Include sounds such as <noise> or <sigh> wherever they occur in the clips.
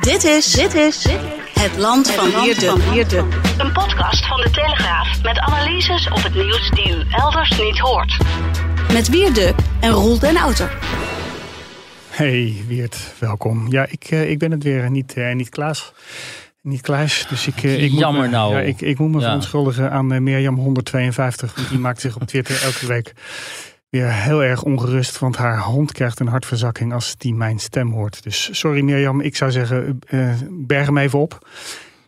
Dit is, dit is het land van Wierde. Een podcast van de Telegraaf met analyses op het nieuws die u elders niet hoort. Met Wierde en Roel den Outer. Hey Wiert, welkom. Ja, ik, uh, ik ben het weer, niet, uh, niet Klaas. Niet dus ik, uh, ik Jammer moet, nou. Ja, ik, ik moet me Ja. verontschuldigen aan uh, Mirjam 152. want Die maakt zich op Twitter elke week weer heel erg ongerust. Want haar hond krijgt een hartverzakking als die mijn stem hoort. Dus sorry Mirjam, ik zou zeggen, uh, berg hem even op.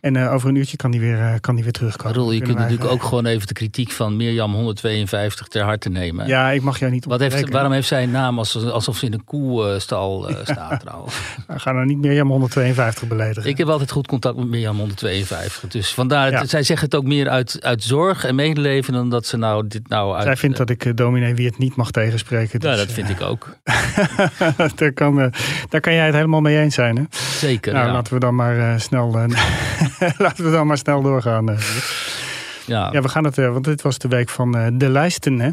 En uh, over een uurtje kan die weer, uh, kan die weer terugkomen. Roel, je kunt natuurlijk uh, ook gewoon even de kritiek van Mirjam 152 ter harte nemen. Ja, ik mag jou niet Wat heeft, waarom heeft zij een naam als, alsof ze in een koestal uh, staat trouwens? <laughs> We gaan nou niet Mirjam 152 beledigen. Ik heb altijd goed contact met Mirjam 152. Dus vandaar, Ja. zij zegt het ook meer uit, uit zorg en medeleven dan dat ze nou dit nou uit... Zij vindt dat ik dominee wie het niet mag tegenspreken. Ja, dus, dat vind ik ook. <laughs> daar, kan, daar kan jij het helemaal mee eens zijn. Hè? Zeker, Nou, ja. laten we dan maar snel, <laughs> <laughs> laten we dan maar snel doorgaan. uh. Ja. ja, we gaan het, uh, want dit was de week van uh, de lijsten, hè?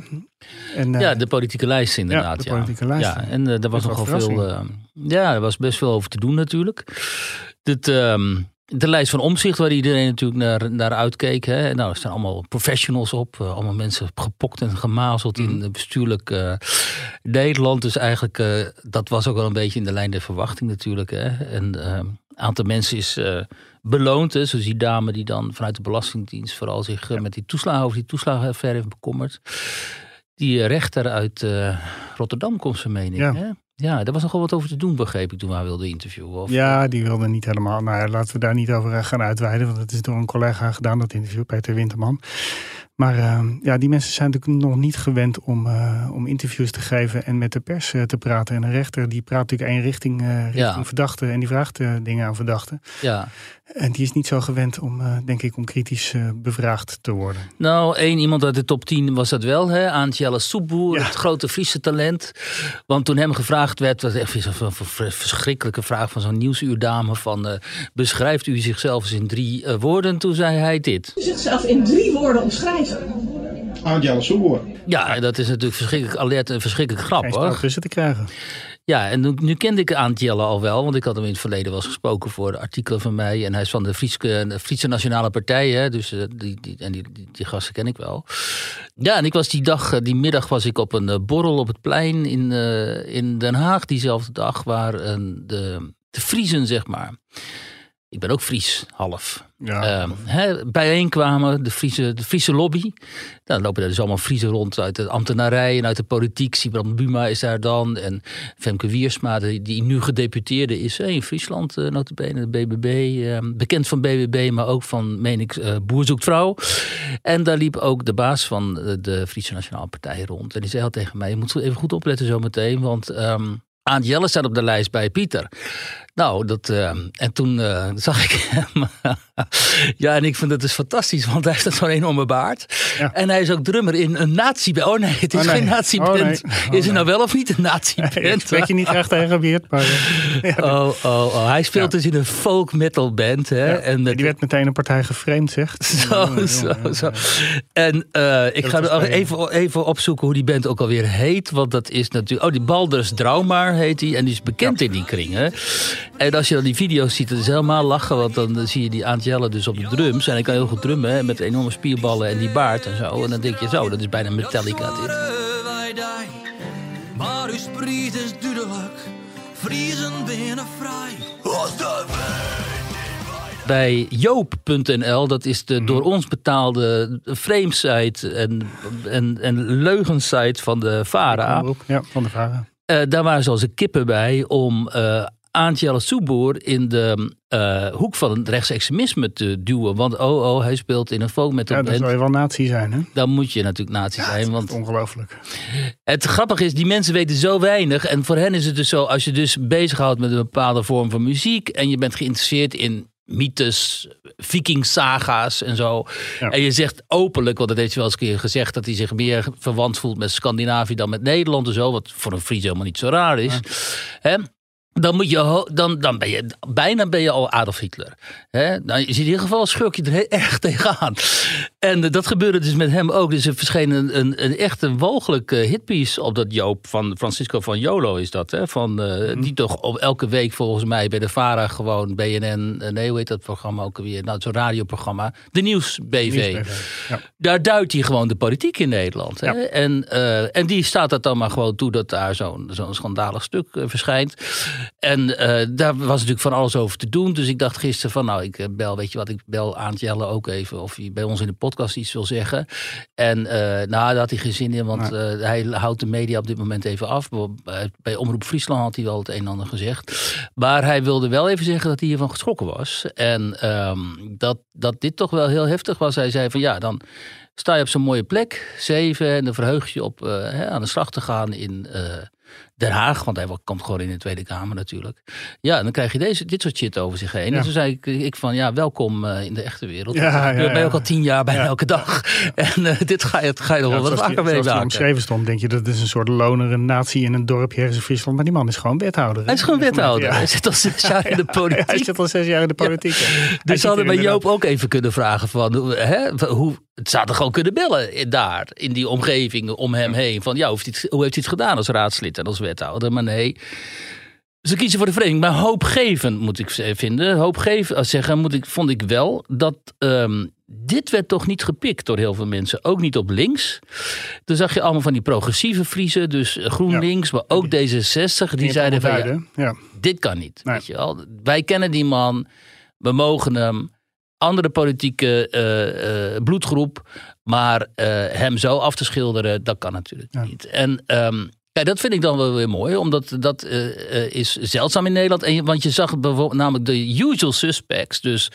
En, ja, de politieke lijst inderdaad. Ja, de politieke lijst. Ja, en uh, er was nogal veel. Uh, ja, er was best veel over te doen natuurlijk. Dit, um, de lijst van omzicht waar iedereen natuurlijk naar, naar uitkeek. Hè. Nou, er staan allemaal professionals op. Uh, allemaal mensen gepokt en gemazeld mm. in bestuurlijk uh, Nederland. Dus eigenlijk, uh, dat was ook wel een beetje in de lijn der verwachting natuurlijk. Hè. En een aantal mensen is beloond. Hè. Zoals die dame die dan vanuit de Belastingdienst vooral zich ja. met die toeslagen over die toeslagenaffaire heeft bekommerd. Die rechter uit uh, Rotterdam komt zijn mening. Ja. Hè? Ja, daar was nogal wat over te doen, begreep ik, toen we haar wilden interviewen. Of... Ja, die wilde niet helemaal. Nou ja, laten we daar niet over gaan uitweiden, want het is door een collega gedaan, dat interview, Peter Winterman. Maar uh, ja, die mensen zijn natuurlijk nog niet gewend om, uh, om interviews te geven en met de pers uh, te praten. En een rechter die praat natuurlijk één richting, eh, richting Ja. verdachten en die vraagt eh, dingen aan verdachten. Ja. En die is niet zo gewend om, eh, denk ik, om kritisch eh, bevraagd te worden. Nou, één iemand uit de top 10 was dat wel, hè? Antjelle Soeboer, Ja. het grote Friese talent. Want toen hem gevraagd werd, was echt een verschrikkelijke vraag van zo'n nieuwsuurdame van... eh, beschrijft u zichzelf eens in drie eh, woorden? Toen zei hij dit. zichzelf in drie woorden omschrijven. Aantjelle Soeboer. Ja, dat is natuurlijk verschrikkelijk alert en verschrikkelijk grappig. stoot tussen te krijgen. Ja, en nu, nu kende ik Aantjelle al wel, want ik had hem in het verleden wel eens gesproken voor artikelen van mij. En hij is van de Friese, de Friese Nationale Partij, hè, dus uh, die, die, en die, die, die, gasten ken ik wel. Ja, en ik was die dag, uh, die middag was ik op een uh, borrel op het plein in, in Den Haag, diezelfde dag, waar de, de Friesen, zeg maar. Ik ben ook Fries, half. Ja. Uh, he, bijeenkwamen, de Friese, de Friese lobby. Dan lopen er dus allemaal Friesen rond uit de ambtenarij en uit de politiek. Sibrand Buma is daar dan. En Femke Wiersma, die, die nu gedeputeerde is in Friesland, uh, notabene, de BBB. Uh, bekend van BBB, maar ook van, meen ik, uh, Boer zoekt vrouw. En daar liep ook de baas van de, de Friese Nationale Partij rond. En die zei al tegen mij, je moet even goed opletten zometeen, want... Um, Aant Jelle staat op de lijst bij Pieter. Nou, dat, uh, en toen uh, zag ik hem. <laughs> ja, en ik vind dat dus fantastisch, want hij heeft zo'n enorme baard. Ja. En hij is ook drummer in een nazi-band. Oh nee, het is Oh nee. geen nazi-band. Oh nee. Oh is het nou wel of niet een nazi-band? Ik spreek je niet graag tegen maar... ja, <laughs> oh, oh, oh. Hij speelt Ja. dus in een folk metal band. Hè? En die werd meteen een partij geframed, zegt. <laughs> Zo, zo, zo. En uh, ik ga bij- even, even opzoeken hoe die band ook alweer heet. Want dat is natuurlijk... Oh, die Balders Draumaar heet die. En die is bekend in die kringen. En als je dan die video's ziet, dat is helemaal lachen. Want dan zie je die Aantjelle dus op de drums. En hij kan heel goed drummen, hè, met enorme spierballen en die baard en zo. En dan denk je zo, dat is bijna Metallica dit. maar uw spriet is duidelijk. Vriezen binnen vrij. Als de Bij joop.nl, dat is de door ons betaalde frame-site en, en, en leugensite van de VARA. Ja, van de vragen. Uh, daar waren ze als een kippen bij om uh, Aantjelle Soeboer in de uh, hoek van het rechtsextremisme te duwen. Want oh, oh, hij speelt in een folk metal Ja, dan zou je wel nazi zijn, hè? Dan moet je natuurlijk nazi zijn. Want Ongelooflijk. Ja. En je zegt openlijk, want dat heeft hij wel eens een keer gezegd... dat hij zich meer verwant voelt met Scandinavië dan met Nederland en zo. Wat voor een Fries helemaal niet zo raar is. Hè? Dan, moet je, dan, dan ben je bijna ben je al Adolf Hitler. Hè? Nou, je ziet in ieder geval schurk je er erg tegenaan. En eh, dat gebeurde dus met hem ook. Dus er verscheen een, een, een echt een eh, hitpiece op dat Joop van Francisco van Jolo is dat. Hè? Van, eh, Die toch op elke week volgens mij bij de VARA gewoon BNN, nee hoe heet dat programma ook alweer? Nou, zo'n radioprogramma. De Nieuws BV. Ja. Daar duidt hij gewoon de politiek in Nederland. Hè? Ja. En, en die staat dat dan maar gewoon toe dat daar zo'n zo'n schandalig stuk verschijnt. En daar was natuurlijk van alles over te doen. Dus ik dacht gisteren van nou, ik bel, weet je wat, ik bel Aant Jelle ook even of hij bij ons in de podcast iets wil zeggen. En nou, daar had hij geen zin in, want eh, hij houdt de media op dit moment even af. Bij- Bij Omroep Friesland had hij wel het een en ander gezegd. Maar hij wilde wel even zeggen dat hij hiervan geschrokken was. En ehm, dat, dat dit toch wel heel heftig was. Hij zei van ja, dan sta je op zo'n mooie plek, zeven, en dan verheug je op eh, hè, aan de slag te gaan in Den Haag, want hij komt gewoon in de Tweede Kamer natuurlijk. Ja, en dan krijg je deze, dit soort shit over zich heen. Ja. En toen zei ik, ik van ja, welkom eh, in de echte wereld. Ja, ja, ben ook al tien jaar Ja. elke dag. <laughs> En eh, dit ga je, ga je nog wel wat vaker zoals die meemaken. omschreven stond, denk je dat is een soort lonere natie in een dorpje ergens in Friesland. Maar die man is gewoon wethouder. Hij is gewoon wethouder. Hij zit al zes jaar in de <laughs> Ja, hij politiek. zit al zes jaar in de politiek. Dus ze hadden bij Joop ook even kunnen vragen van, hoe- hè, hoe, het zouden gewoon kunnen bellen in- daar, in die omgeving om hem heen. Van, ja, hoe heeft hij het, hoe heeft hij het gedaan als raadslid en als wethouder? Maar nee, ze kiezen voor de vereniging. Maar hoopgevend moet ik z- vinden. Hoopgevend als zeggen moet ik, vond ik wel dat ehm, dit werd toch niet gepikt door heel veel mensen. Ook niet op links. Toen zag je allemaal van die progressieve Friesen, dus GroenLinks, maar ook D66. Die zeiden van, ja, allemaal duiden. Ja. dit kan niet. Nee. Weet je wel? Wij kennen die man, we mogen hem. Andere politieke eh, eh, bloedgroep. Maar eh, hem zo af te schilderen, dat kan natuurlijk Ja. niet. En ehm, kijk, dat vind ik dan wel weer mooi. Omdat dat eh, eh, is zeldzaam in Nederland. En want je zag bijvoorbeeld namelijk de usual suspects. Dus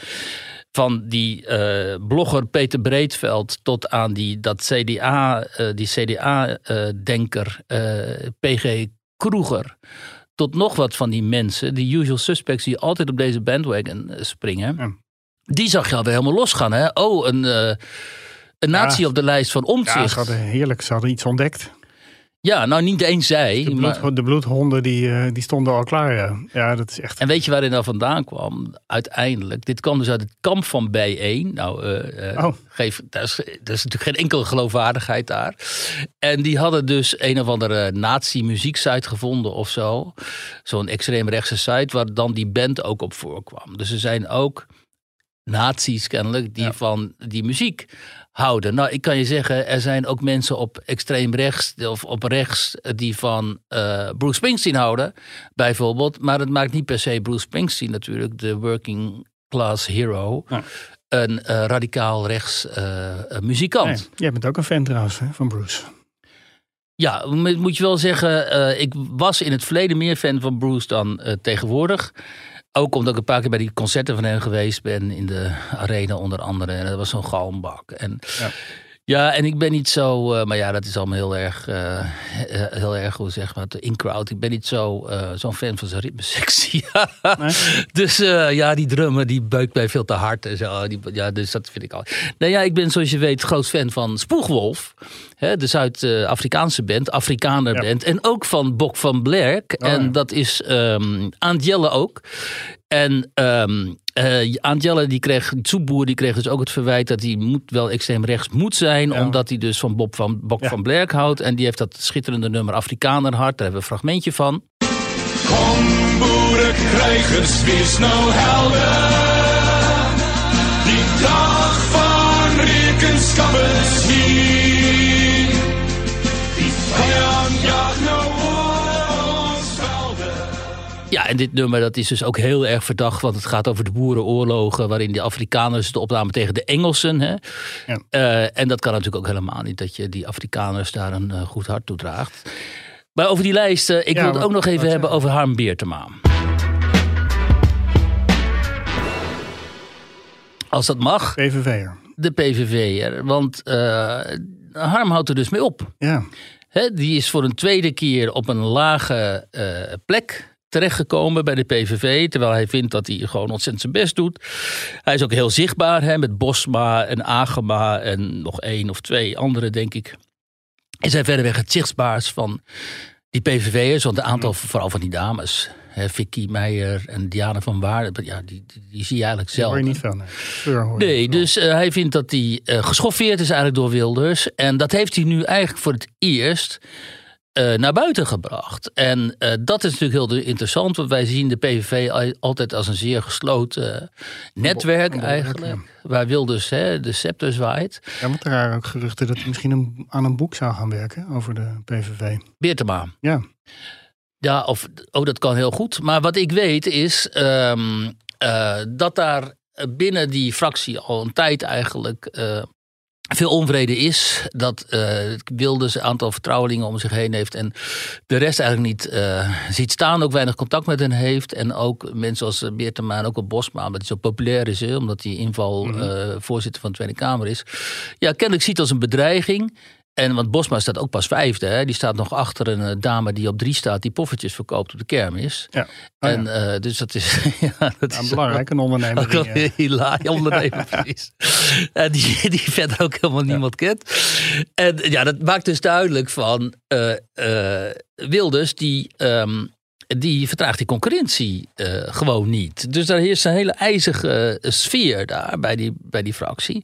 van die eh, blogger Peter Breedveld tot aan die, dat CDA, die CDA-denker eh, PG Kroeger. Tot nog wat van die mensen, die usual suspects die altijd op deze bandwagon springen. Ja. Die zag je alweer helemaal losgaan. Hè? Oh, een, een nazi Ja. op de lijst van Ja, omzicht. ze hadden heerlijk. Ze hadden iets ontdekt. Ja, nou niet eens zij. De, maar- de bloedhonden die, eh, die stonden al klaar. Ja. ja, dat is echt. En weet je waar dit nou vandaan kwam? Uiteindelijk. Dit kwam dus uit het kamp van B1. Nou, eh, eh, Oh. geef, daar, is, daar is natuurlijk geen enkele geloofwaardigheid daar. En die hadden dus een of andere nazi-muzieksite gevonden of zo. Zo'n extreemrechtse site waar dan die band ook op voorkwam. Dus er zijn ook nazi's kennelijk die Ja. van die muziek houden. Nou, ik kan je zeggen, er zijn ook mensen op extreem rechts of op rechts die van eh, Bruce Springsteen houden, bijvoorbeeld. Maar het maakt niet per se Bruce Springsteen natuurlijk, de working class hero, Ja. een eh, radicaal rechts eh, muzikant. Nee, jij bent ook een fan trouwens hè, van Bruce. Ja, mo- moet je wel zeggen, ik was in het verleden meer fan van Bruce dan tegenwoordig. Ook omdat ik een paar keer bij die concerten van hem geweest ben in de arena onder andere. En dat was zo'n galmbak. En Ja. ja. en ik ben niet zo, eh, maar ja, dat is allemaal heel erg, eh, eh, heel erg, hoe zeg maar, in-crowd. Ik ben niet zo, zo'n fan van zijn ritmesectie. <laughs> Nee? Dus ja, die drummer die beukt mij veel te hard en zo. Die, ja, dus dat vind ik al. Nou ja, ik ben zoals je weet groot fan van Spoegwolf. Hè, de Zuid-Afrikaanse band, Afrikaner Ja. band. En ook van Bok van Blerk. Oh, en ja. dat is ehm Aantjelle ook. En ehm eh Aantjelle die kreeg, Zoetboer die kreeg dus ook het verwijt dat hij moet, wel extreem rechts moet zijn. Ja. Omdat hij dus van Bob van, Bok Ja. van Blerk houdt. En die heeft dat schitterende nummer Afrikaner hart. Daar hebben we een fragmentje van. Kom boerenkrijgers, wees nou helder. Die dag van rekenschap en dit nummer dat is dus ook heel erg verdacht, want het gaat over de boerenoorlogen, waarin de Afrikaners de opname tegen de Engelsen. Hè? Ja. Eh, en dat kan natuurlijk ook helemaal niet, dat je die Afrikaners daar een eh, goed hart toe draagt. Maar over die lijst, ik Ja, wil het ook nog even hebben over Harm Beertema. Als dat mag, PVV'er. de PVV. Want eh, Harm houdt er dus mee op. Ja. Hè, die is voor een tweede keer op een lage plek terechtgekomen bij de PVV. Terwijl hij vindt dat hij gewoon ontzettend zijn best doet. Hij is ook heel zichtbaar hè, met Bosma en Agema en nog één of twee anderen, denk ik. Is hij verreweg het zichtbaarst van die PVV'ers. Want een aantal, vooral van die dames, hè, Vicky Meijer en Diana van Waarden. Ja, die, die, die zie je eigenlijk Daar hoor zelf. je niet veel. Nee, Fleur hoor je Nee, dus eh, hij vindt dat hij eh, geschoffeerd is eigenlijk door Wilders. En dat heeft hij nu eigenlijk voor het eerst eh, naar buiten gebracht. En eh, dat is natuurlijk heel interessant, want wij zien de PVV al- altijd als een zeer gesloten netwerk een bolwerk, eigenlijk. Waar Wilders hè, de scepter zwaait. Ja, want er waren ook geruchten dat hij misschien een, aan een boek zou gaan werken over de PVV. Beertema. Ja, Ja, of, oh, dat kan heel goed. Maar wat ik weet is ehm, eh, dat daar binnen die fractie al een tijd eigenlijk eh, veel onvrede is. Dat eh Wilders een aantal vertrouwelingen om zich heen heeft. En de rest eigenlijk niet eh, ziet staan. Ook weinig contact met hen heeft. En ook mensen als eh, Beertema en ook op Bosma. Omdat hij zo populair is. Hè, omdat hij inval eh, voorzitter van de Tweede Kamer is. Ja, kennelijk ziet als een bedreiging. En want Bosma staat ook pas vijfde. Hè? Die staat nog achter een eh, dame die op drie staat. Die poffertjes verkoopt op de kermis. ja. Oh, en ja. eh, dus dat is, <laughs> ja, dat is belangrijk, een ondernemer. ook wel <laughs> eh, hilarisch ondernemer <laughs> precies. En die, die verder ook helemaal niemand kent. En ja, dat maakt dus duidelijk van Wilders die. ehm, die vertraagt die concurrentie gewoon niet. Dus daar heerst een hele ijzige sfeer daar bij die, bij die fractie.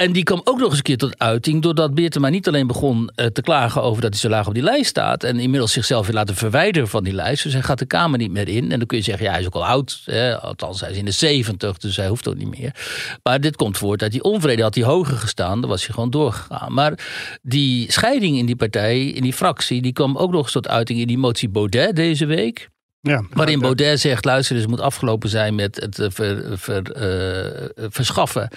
En die kwam ook nog eens een keer tot uiting. Doordat Beertema niet alleen begon eh, te klagen over dat hij zo laag op die lijst staat. En inmiddels zichzelf weer laten verwijderen van die lijst. Dus hij gaat de Kamer niet meer in. En dan kun je zeggen, ja, hij is ook al oud. Hè? Althans, hij is in de zeventig, dus hij hoeft ook niet meer. Maar dit komt voort uit die onvrede. Had hij hoger gestaan, dan was hij gewoon doorgegaan. Maar die scheiding in die partij, in die fractie, die kwam ook nog eens tot uiting in die motie Baudet deze week. Ja, Waarin Baudet zegt: luister, dus moet afgelopen zijn met het eh, ver- ver- eh, verschaffen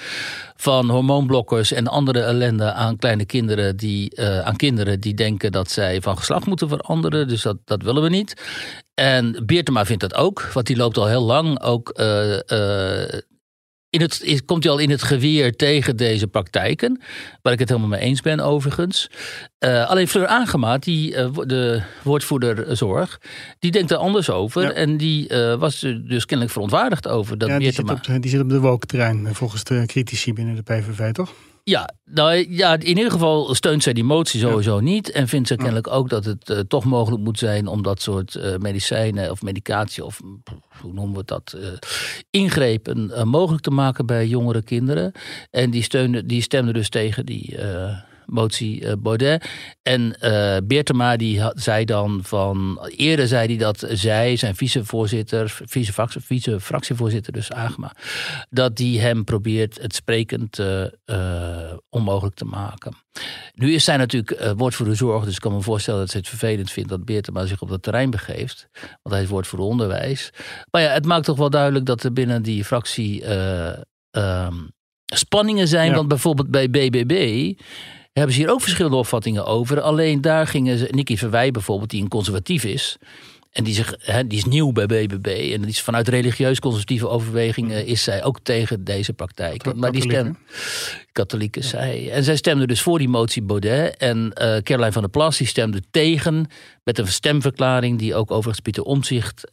van hormoonblokkers en andere ellende aan kleine kinderen die, eh, aan kinderen die denken dat zij van geslacht moeten veranderen. Dus dat, dat willen we niet. En Beertema vindt dat ook, want die loopt al heel lang ook. eh, eh, in het, is- komt hij al in het geweer tegen deze praktijken. Waar ik het helemaal mee eens ben, overigens. Eh, alleen Fleur Aangemaat, die, eh, de woordvoerder zorg, die denkt er anders over. Ja. En die eh, was er dus kennelijk verontwaardigd over dat ja, die, zit Beertema... op de, die zit op de woke-terrein, eh, volgens de critici binnen de PVV, toch? Ja, nou ja, in ieder geval steunt zij die motie sowieso niet. En vindt ze kennelijk ook dat het eh, toch mogelijk moet zijn om dat soort eh, medicijnen of medicatie of hoe noemen we dat, eh, ingrepen mogelijk te maken bij jongere kinderen. En die, steunde, die stemde dus tegen die motie eh, Baudet. En eh Beertema die had, zei dan van, eerder zei hij dat zij, zijn vicevoorzitter, vice, vice fractievoorzitter dus Agema, dat die hem probeert het sprekend eh, onmogelijk te maken. Nu is zij natuurlijk woordvoerder zorg, dus ik kan me voorstellen dat ze het vervelend vindt dat Beertema zich op dat terrein begeeft. Want hij is woordvoerder onderwijs. Maar ja, het maakt toch wel duidelijk dat er binnen die fractie eh, ehm, spanningen zijn. Ja. Want bijvoorbeeld bij BBB hebben ze hier ook verschillende opvattingen over. Alleen daar gingen ze, Nicky Verwij bijvoorbeeld, die een conservatief is. En die, zich, hè, die is nieuw bij BBB. En die is vanuit religieus-conservatieve overwegingen is zij ook tegen deze praktijk. Maar die stem, katholieken zij. En zij stemde dus voor die motie Baudet. En eh Caroline van der Plas die stemde tegen met een stemverklaring die ook overigens Pieter Omzicht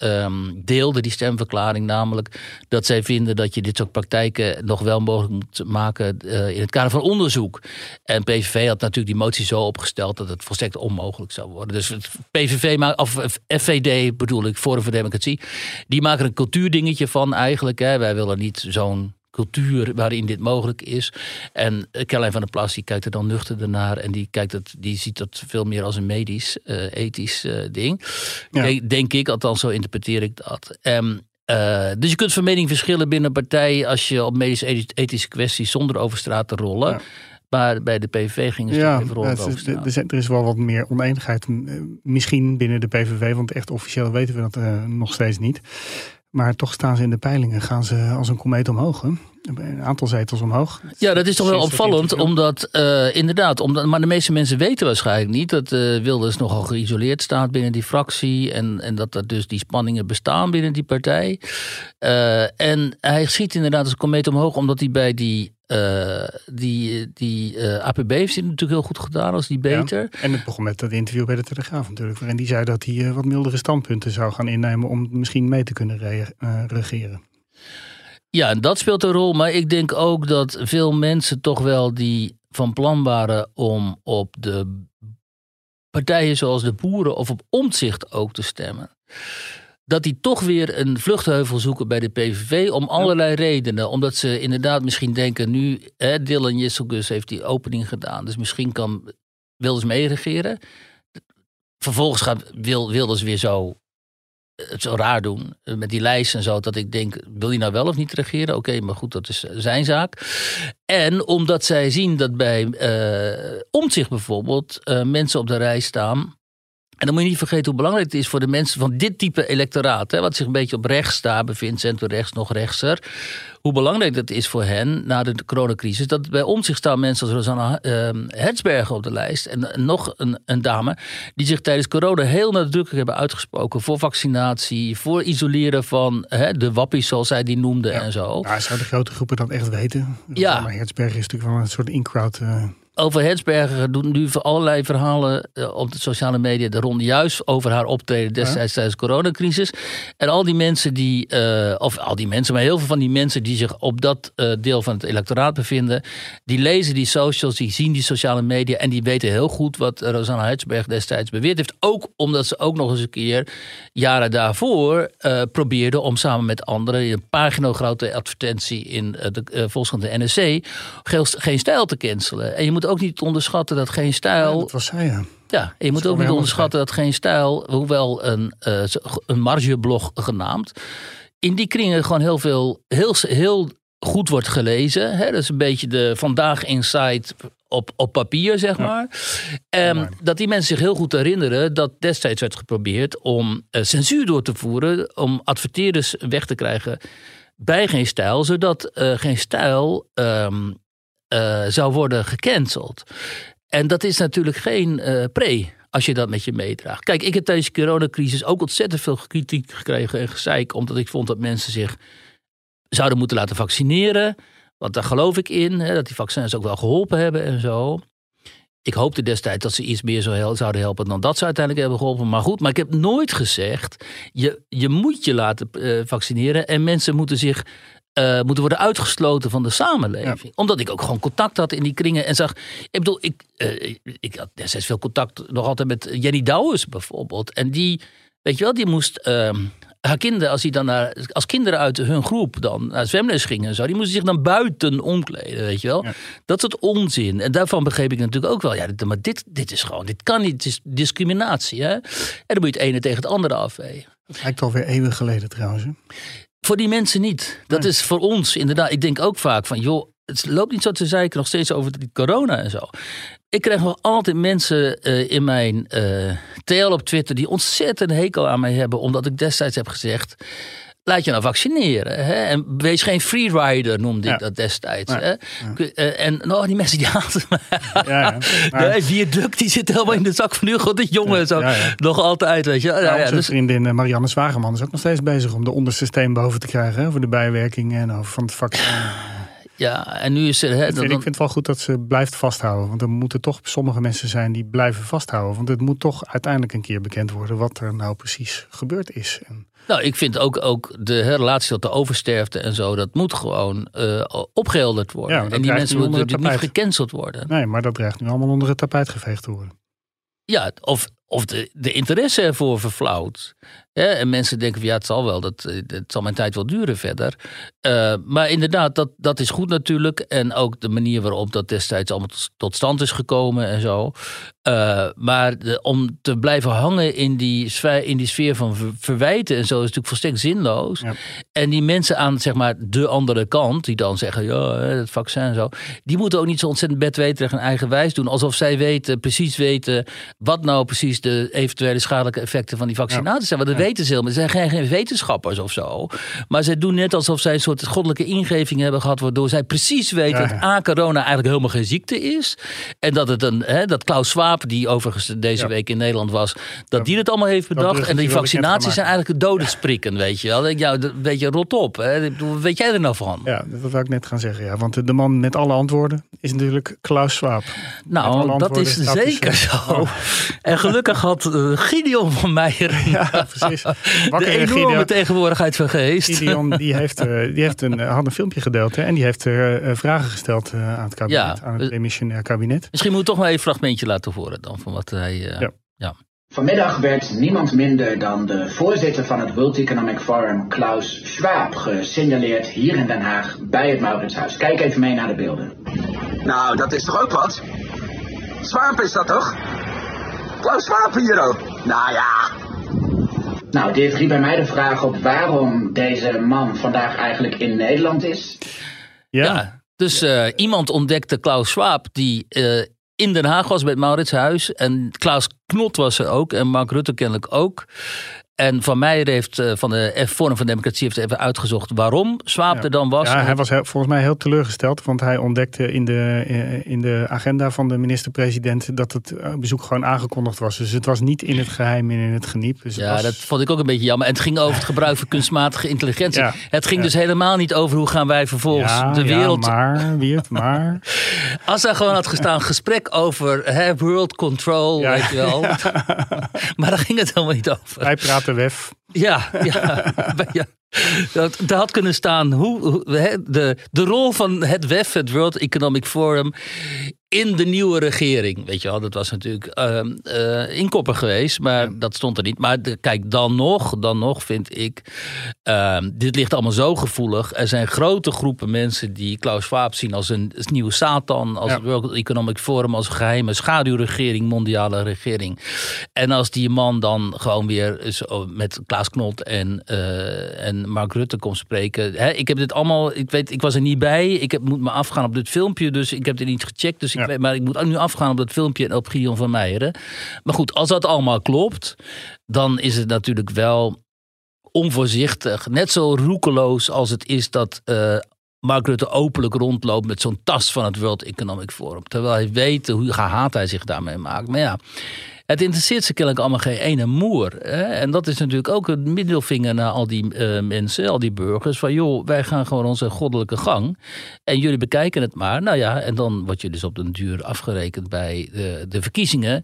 deelde. Die stemverklaring namelijk dat zij vinden dat je dit soort praktijken nog wel mogelijk moet maken eh, in het kader van onderzoek. En PVV had natuurlijk die motie zo opgesteld dat het volstrekt onmogelijk zou worden. Dus het PVV of FVD bedoel ik, Forum voor Democratie, die maken een cultuurdingetje van eigenlijk. Hè. Wij willen niet zo'n cultuur waarin dit mogelijk is. En eh, Caroline van der Plas die kijkt er dan nuchter naar en die, kijkt het, die ziet dat veel meer als een medisch, eh, ethisch eh, ding. Ja. Denk, denk ik, althans zo interpreteer ik dat. Eh, dus je kunt van mening verschillen binnen een partij als je op medisch-ethische kwesties zonder over straat te rollen. Ja. Maar bij de PVV gingen ze Ja, even het over er, is- wel wat meer oneenigheid. Misschien binnen de PVV, want echt officieel weten we dat nog steeds niet. Maar toch staan ze in de peilingen, gaan ze als een komeet omhoog. Hè? Een aantal zetels omhoog. Ja, dat is toch wel opvallend, omdat eh, inderdaad, omdat, maar de meeste mensen weten waarschijnlijk niet dat eh, Wilders nogal geïsoleerd staat binnen die fractie en, en dat er dus die spanningen bestaan binnen die partij. Eh, en hij schiet inderdaad als een komeet omhoog, omdat hij bij die, eh, die, die APB heeft het natuurlijk heel goed gedaan, als die beter. Ja, En het begon met dat interview bij de Telegraaf natuurlijk. Waarin die zei dat hij wat mildere standpunten zou gaan innemen om misschien mee te kunnen eh, regeren. Ja, en dat speelt een rol. Maar ik denk ook dat veel mensen toch wel die van plan waren om op de partijen zoals de boeren of op omzicht ook te stemmen. dat die toch weer een vluchtheuvel zoeken bij de PVV om allerlei redenen. Omdat ze inderdaad misschien denken, nu hè, Dylan Jesselgus heeft die opening gedaan, dus misschien kan Wilders meeregeren. Vervolgens gaat Wil, Wilders weer zo het zo raar doen eh, met die lijst en zo. Dat ik denk, wil hij nou wel of niet regeren? Oké, maar goed, dat is zijn zaak. En omdat zij zien dat bij eh Omtzigt bijvoorbeeld eh, mensen op de rij staan. En dan moet je niet vergeten hoe belangrijk het is voor de mensen van dit type electoraat. Hè, wat zich een beetje op rechts daar bevindt, centrum rechts, nog rechtser. Hoe belangrijk dat is voor hen na de coronacrisis. Dat bij Omtzigt staan mensen als Rosanna uh, Hertzberger op de lijst. En nog een, een dame die zich tijdens corona heel nadrukkelijk hebben uitgesproken. Voor vaccinatie, voor isoleren van hè, de wappies zoals zij die noemde en zo. Ja, zou de grote groepen dat echt weten? Ja. Maar Hertzberg is natuurlijk wel een soort in-crowd. eh, over Hetsberger doen nu allerlei verhalen eh, op de sociale media de ronde. Juist over haar optreden destijds tijdens de coronacrisis. En al die mensen die, eh, of al die mensen, maar heel veel van die mensen die zich op dat eh, deel van het electoraat bevinden. Die lezen die socials, die zien die sociale media. En die weten heel goed wat Rosanna Hetsberg destijds beweerd heeft. Ook omdat ze ook nog eens een keer jaren daarvoor eh, probeerde om samen met anderen. in een pagina grote advertentie in de uh, Volkskrant de NSC. Geen, geen stijl te cancelen. En je moet ook niet onderschatten dat geen stijl. dat was zij, ja. Ja, je moet ook niet onderschatten dat geen stijl, hoewel een, eh, een margeblog genaamd, in die kringen gewoon heel veel, heel, heel goed wordt gelezen. Hè? Dat is een beetje de vandaag insight op, op papier, zeg maar. Ehm, dat die mensen zich heel goed herinneren dat destijds werd geprobeerd om eh, censuur door te voeren, om adverteerders weg te krijgen bij geen stijl, zodat eh, geen stijl ehm, eh, zou worden gecanceld. En dat is natuurlijk geen eh, pre als je dat met je meedraagt. Kijk, ik heb tijdens de coronacrisis ook ontzettend veel kritiek gekregen en gezeik, omdat ik vond dat mensen zich zouden moeten laten vaccineren. Want daar geloof ik in, hè, dat die vaccins ook wel geholpen hebben en zo. Ik hoopte destijds dat ze iets meer zouden helpen dan dat ze uiteindelijk hebben geholpen. Maar goed, maar ik heb nooit gezegd, je, je moet je laten eh, vaccineren en mensen moeten zich eh, moeten worden uitgesloten van de samenleving. Omdat ik ook gewoon contact had in die kringen en zag. Ik bedoel, ik, eh, ik had destijds veel contact nog altijd met Jenny Douwes bijvoorbeeld. En die, weet je wel, die moest. ehm, haar kinderen, als, die dan naar, als kinderen uit hun groep dan naar zwemles gingen en zo, die moesten zich dan buiten omkleden, weet je wel. Dat soort onzin. En daarvan begreep ik natuurlijk ook wel, ja, dit- maar dit, dit is gewoon, dit kan niet, het is discriminatie. Hè? En dan moet je het ene tegen het andere afwegen. Het lijkt alweer eeuwen geleden trouwens. hè. Voor die mensen niet. Dat is voor ons inderdaad. Ik denk ook vaak van, joh, het loopt niet zo te zeiken nog steeds over die corona en zo. Ik krijg nog altijd mensen eh, in mijn eh TL op Twitter die ontzettend hekel aan mij hebben, omdat ik destijds heb gezegd. Laat je nou vaccineren. Hè? En wees geen freerider, noemde ik dat destijds. Ja. Hè? Eh, en nou, die mensen die <laughs> haten me. Ja, De viaduct die zit helemaal in de zak van Hugo de Jonge. Zo. Nog altijd, weet je. Ja, onze dus, vriendin eh, Marianne Zwageman is ook nog steeds bezig om de onderste steen boven te krijgen. Hè, voor de bijwerkingen en over van het vaccin. ja, en nu is er... Hè, Ik vind, ik vind het wel goed dat ze blijft vasthouden. Want er moeten toch sommige mensen zijn die blijven vasthouden. Want het moet toch uiteindelijk een keer bekend worden wat er nou precies gebeurd is. En Nou, ik vind ook, ook de relatie tot de oversterfte en zo, dat moet gewoon eh, opgehelderd worden. Ja, en die mensen moeten niet tapijt. gecanceld worden. nee, maar dat dreigt nu allemaal onder het tapijt geveegd te worden. Ja, of, of de, de interesse ervoor verflauwt. Hè, en mensen denken van ja, het zal wel, dat, eh, het zal mijn tijd wel duren verder. Eh, maar inderdaad, dat, dat is goed natuurlijk. En ook de manier waarop dat destijds allemaal tot- stand is gekomen en zo. Eh, maar de- om te blijven hangen in die, sfeer, in die sfeer van ver- verwijten en zo is natuurlijk volstrekt zinloos. Ja. En die mensen aan zeg maar, de andere kant, die dan zeggen, ja, het vaccin en zo, die moeten ook niet zo ontzettend bedweterig en eigenwijs doen. Alsof zij weten, precies weten wat nou precies de eventuele schadelijke effecten van die vaccinatie zijn. Want dat weten ze helemaal. Ze zijn geen, wetenschappers of zo. Maar zij doen net alsof zij een soort goddelijke ingeving hebben gehad, waardoor zij precies weten Ja, dat. A, corona eigenlijk helemaal geen ziekte is. En dat het een, hè, dat Klaus Schwab, die overigens deze Ja. week in Nederland was, dat die het allemaal heeft bedacht. En die vaccinaties zijn eigenlijk een dodensprikken, weet je wel. Ja, dat- weet je, rot op. Hè. Weet jij er nou van? Ja, dat wil ik net gaan zeggen. Ja. Want de- de man met alle antwoorden is natuurlijk Klaus Schwab. Alle Nou, dat is zeker eh, zo. En gelukkig had eh, Gideon van Meijer <laughs> Ja, <laughs> <laughs> de Wakker enorme Gideon. tegenwoordigheid van geest. Gideon die heeft, eh, die heeft een, had een filmpje gedeeld hè, en die heeft eh, eh, vragen gesteld eh, aan het kabinet, Ja, aan het we- demissionair kabinet. Misschien moet ik toch maar even een fragmentje laten horen dan van wat hij... eh, Ja. ja. Vanmiddag werd niemand minder dan de voorzitter van het World Economic Forum, Klaus Schwab, gesignaleerd hier in Den Haag bij het Mauritshuis. Kijk even mee naar de beelden. Nou, dat is toch ook wat? Zwaap is dat toch? Klaus Schwab hier ook. Nou ja. Nou, dit riep bij mij de vraag op waarom deze man vandaag eigenlijk in Nederland is. Ja, Ja, dus eh, iemand ontdekte Klaus Schwab die eh, in Den Haag was bij het Mauritshuis. En Klaus Knot was er ook en Mark Rutte kennelijk ook. En Van Meijer heeft eh, van de F Forum van Democratie heeft even uitgezocht waarom Ja. er dan was. Ja, hij was heel- volgens mij heel teleurgesteld, want hij ontdekte in de, eh, in de agenda van de minister-president dat het eh, bezoek gewoon aangekondigd was. Dus het was niet in het geheim en in het geniep. Dus het Ja, was- dat vond ik ook een beetje jammer. En het ging over het gebruik van kunstmatige intelligentie. Ja. Het ging Ja. dus helemaal niet over hoe gaan wij vervolgens ja, de ja, wereld... maar, Wiert, maar. <laughs> Als daar gewoon had gestaan gesprek over hè, world control, Ja. weet je wel. <laughs> <laughs> Maar daar ging het helemaal niet over. Wij praten wef. Ja, ja, <laughs> ja. Dat, daar had kunnen staan hoe, de, de rol van het WEF, het World Economic Forum, in de nieuwe regering. Weet je wel, dat was natuurlijk ehm eh, inkopper geweest, maar dat stond er niet. Maar de- kijk, dan nog, dan nog vind ik, ehm, dit ligt allemaal zo gevoelig. Er zijn grote groepen mensen die Klaus Schwab zien als een als nieuwe Satan, als Ja. World Economic Forum, als een geheime schaduwregering, mondiale regering. En als die man dan gewoon weer zo met Klaas Knot en, eh, en Mark Rutte komt spreken. Hè, ik heb dit allemaal, ik weet, ik was er niet bij. Ik heb, moet me afgaan op dit filmpje, dus ik heb dit niet gecheckt. Dus maar ik moet nu afgaan op dat filmpje op Gideon van Meijeren. Maar goed, als dat allemaal klopt, dan is het natuurlijk wel onvoorzichtig. Net zo roekeloos als het is dat. eh, Mark Rutte openlijk rondloopt met zo'n tas van het World Economic Forum. Terwijl hij weet hoe gehaat hij zich daarmee maakt. Maar ja, het interesseert ze kennelijk allemaal geen ene moer. Hè? En dat is natuurlijk ook een middelvinger naar al die eh, mensen, al die burgers. Van joh, wij gaan gewoon onze goddelijke gang. En jullie bekijken het maar. Nou ja, en dan word je dus op den duur afgerekend bij de, de verkiezingen.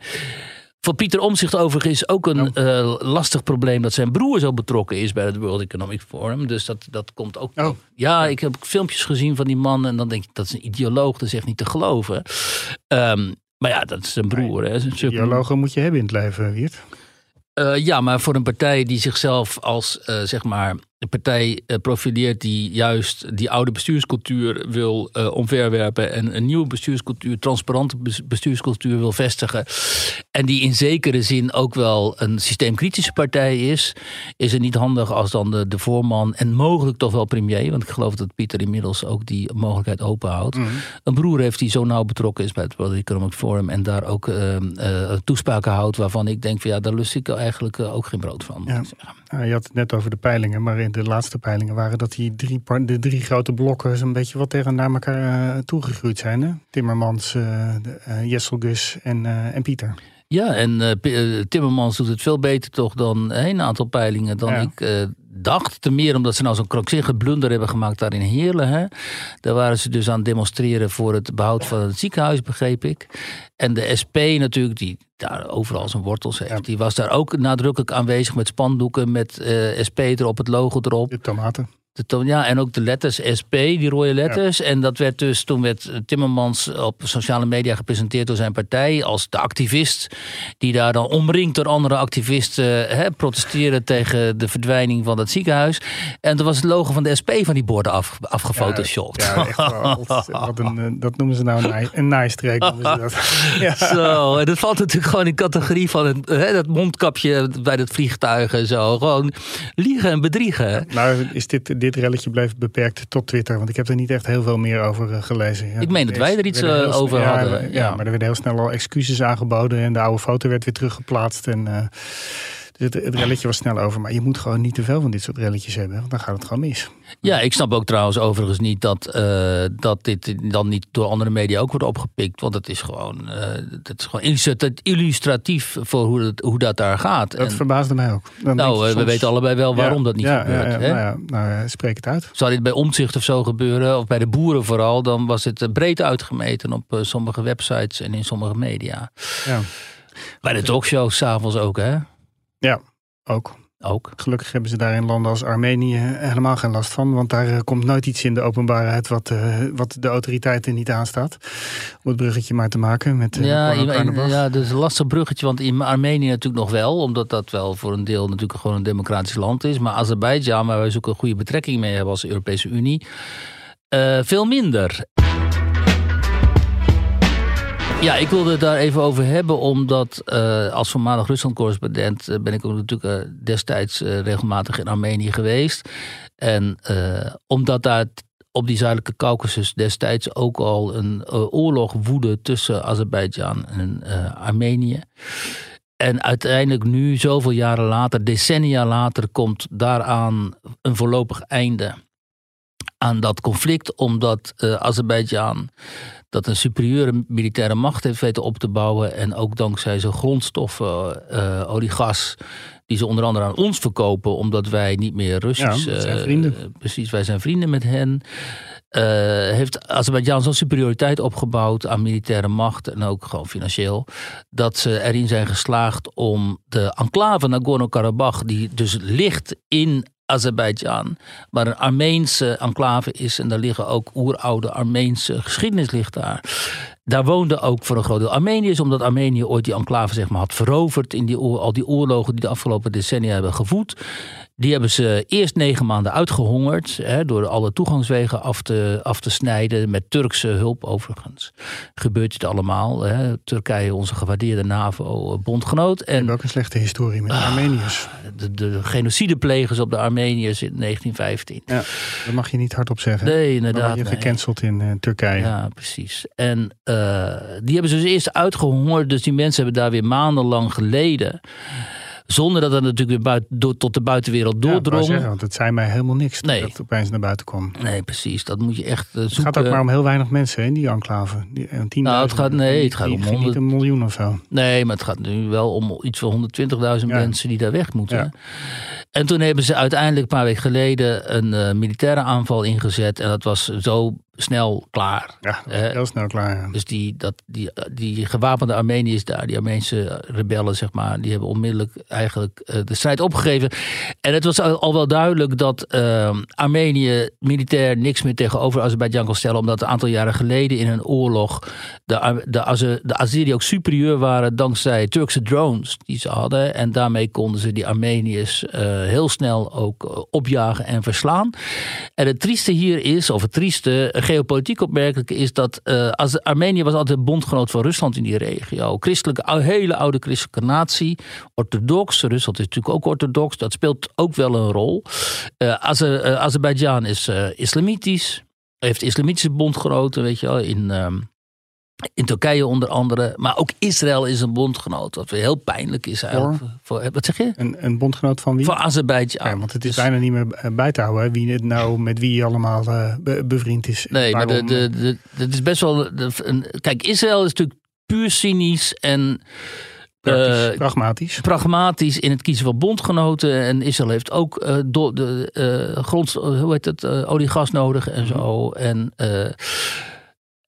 Voor Pieter Omzicht overigens ook een eh, lastig probleem dat zijn broer zo betrokken is bij het World Economic Forum. Dus dat, dat komt ook. Oh. Ja, ik heb filmpjes gezien van die man en dan denk ik dat is een ideoloog, dat is echt niet te geloven. Ehm, maar ja, dat is zijn broer. Hè. Sub- Ideologen moet je hebben in het leven, Wiert. eh, ja, maar voor een partij die zichzelf als eh, zeg maar een partij eh, profileert die juist die oude bestuurscultuur wil eh, omverwerpen en een nieuwe bestuurscultuur, transparante bes- bestuurscultuur wil vestigen en die in zekere zin ook wel een systeemkritische partij is, is het niet handig als dan de, de voorman en mogelijk toch wel premier, want ik geloof dat Pieter inmiddels ook die mogelijkheid openhoudt, een broer heeft die zo nauw betrokken is bij het World Economic Forum en daar ook eh, toespraken houdt waarvan ik denk van ja, daar lust ik eigenlijk ook geen brood van. Ja. je had het net over de peilingen, maar in de laatste peilingen waren dat die drie, de drie grote blokken zo'n beetje wat tegen naar elkaar eh, toegegroeid zijn. Hè? Timmermans, de, eh, Jesselgus en, en Pieter. Ja, en Timmermans doet het veel beter toch dan een aantal peilingen dan Ja. ik dacht. Ten meer omdat ze nou zo'n krankzinnige blunder hebben gemaakt daar in Heerlen. Hè. Daar waren ze dus aan het demonstreren voor het behoud van het ziekenhuis, begreep ik. En de SP natuurlijk, die daar overal zijn wortels heeft, Ja. die was daar ook nadrukkelijk aanwezig met spandoeken met eh, SP erop, het logo erop. De tomaten. De toon, ja, en ook de letters SP, die rode letters. En dat werd dus, toen werd Timmermans op sociale media gepresenteerd door zijn partij als de activist. Die daar dan omringd door andere activisten hè, protesteren <laughs> tegen de verdwijning van dat ziekenhuis. En toen was het logo van de SP van die borden af, afgefotoshopt. Ja, echt wel. <laughs> Wat een, eh, dat noemen ze nou een, een naaistreek. dat. <laughs> Ja. Zo, en dat valt natuurlijk gewoon in categorie van het, hè, dat mondkapje bij dat vliegtuig en zo. Gewoon liegen en bedriegen. Nou, is dit, dit relletje bleef beperkt tot Twitter, want ik heb er niet echt heel veel meer over eh, gelezen. Ja, Ik meen dat wij er iets, eh, over ja, hadden, Ja, ja. maar er werden heel snel al excuses aangeboden en de oude foto werd weer teruggeplaatst. En, eh, dus het, het relletje was snel over. Maar je moet gewoon niet te veel van dit soort relletjes hebben, want dan gaat het gewoon mis. Ja, ik snap ook trouwens overigens niet dat, eh, dat dit dan niet door andere media ook wordt opgepikt. Want het is gewoon, eh, het is gewoon illustratief, voor hoe, het, hoe dat daar gaat. Dat En, verbaasde mij ook. Dan nou, we weten allebei wel waarom Ja, dat niet ja, gebeurt. Ja, hè? nou ja, nou, ja, spreek het uit. Zou dit bij omzicht of zo gebeuren, of bij de boeren vooral, dan was het eh, breed uitgemeten op sommige websites en in sommige media. Ja, Bij de talkshows s'avonds ook, hè? Ja ook. ook. Gelukkig hebben ze daar in landen als Armenië helemaal geen last van. Want daar eh, komt nooit iets in de openbaarheid wat, eh, wat de autoriteiten niet aanstaat. Om het bruggetje maar te maken met uh, Ja, in- ja, dat is een lastig bruggetje, want in Armenië natuurlijk nog wel, omdat dat wel voor een deel natuurlijk gewoon een democratisch land is. Maar Azerbeidzjan, waar wij dus ook een goede betrekking mee hebben als Europese Unie, veel minder. Ja, ik wilde het daar even over hebben, omdat eh, als voormalig Rusland-correspondent eh, ben ik ook natuurlijk eh, destijds regelmatig in Armenië geweest. En omdat daar op die zuidelijke Caucasus destijds ook al een oorlog woedde tussen Azerbeidzjan en Armenië. En uiteindelijk nu, zoveel jaren later, decennia later, komt daaraan een voorlopig einde aan dat conflict, omdat Azerbeidzjan dat een superieure militaire macht heeft weten op te bouwen en ook dankzij zijn grondstoffen, eh olie, gas, die ze onder andere aan ons verkopen, omdat wij niet meer Russisch... Ja, zijn eh, vrienden. precies, wij zijn vrienden met hen. Eh, heeft Azerbeidzjan zo'n superioriteit opgebouwd aan militaire macht en ook gewoon financieel, dat ze erin zijn geslaagd om de enclave Nagorno-Karabakh, die dus ligt in Azerbeidzjan, waar een Armeense enclave is en daar liggen ook oeroude Armeense geschiedenis ligt daar. Daar woonden ook voor een groot deel Armeniërs, omdat Armenië ooit die enclave zeg maar, had veroverd in die, al die oorlogen die de afgelopen decennia hebben gevoed. Die hebben ze eerst negen maanden uitgehongerd, hè, door alle toegangswegen af te, af te snijden, met Turkse hulp overigens. Gebeurt dit allemaal. Hè. Turkije, onze gewaardeerde NAVO-bondgenoot. En ook een slechte historie met Ah. Armeniërs. de, de genocideplegers op de Armeniërs in 1915. Ja, dat mag je niet hardop zeggen. Nee, inderdaad. je nee. gecanceld in eh, Turkije. Ja, precies. En eh, die hebben ze dus eerst uitgehongerd. Dus die mensen hebben daar weer maandenlang geleden. Zonder dat dat natuurlijk weer buiten, door- tot de buitenwereld Ja, doordrong. zeggen, want het zei mij helemaal niks Nee. dat opeens naar buiten kwam. nee, precies. Dat moet je echt eh, Het zoeken. gaat ook maar om heel weinig mensen hè, in die enclave. Die, eh, 10.000. Nou, het gaat- nee, het gaat om Niet- niet 100. een miljoen of zo. Nee, maar het gaat nu wel om iets van 120.000 Ja. mensen die daar weg moeten. Ja. En toen hebben ze uiteindelijk een paar weken geleden een eh, militaire aanval ingezet. En dat was zo snel klaar. Ja, heel snel klaar. ja. Dus die, dat, die, die gewapende Armeniërs daar, die Armeense rebellen, zeg maar, die hebben onmiddellijk eigenlijk eh, de strijd opgegeven. En het was al, al wel duidelijk dat eh, Armenië militair niks meer tegenover Azerbeidzjan kon stellen, omdat een aantal jaren geleden in een oorlog de, de, de Azeri ook superieur waren dankzij Turkse drones die ze hadden. En daarmee konden ze die Armeniërs heel snel ook eh, opjagen en verslaan. En het trieste hier is, of het trieste, eh, geopolitiek opmerkelijke, is dat eh, als Armenië was altijd bondgenoot van Rusland in die regio. Christelijke, hele oude christelijke natie, orthodox. Rusland is natuurlijk ook orthodox, dat speelt ook wel een rol. Eh Aze- eh, Azerbeidzjan is eh, islamitisch, heeft islamitische bondgenoten, weet je wel, in... ehm, in Turkije onder andere. Maar ook Israël is een bondgenoot. Wat weer heel pijnlijk is eigenlijk. Voor, wat zeg je? Een, een bondgenoot van wie? Voor Azerbeidzjan. Ja, want het is Dus- bijna niet meer eh, bij te houden wie het nou met wie allemaal eh, be- bevriend is. Nee, maar de, de, eh, de, het is best wel. de- een, kijk, Israël is natuurlijk puur cynisch en. praktisch, eh, pragmatisch. pragmatisch in het kiezen van bondgenoten. En Israël heeft ook eh, do- de, eh, grond, hoe heet het, eh, olie gas nodig en zo. En, eh,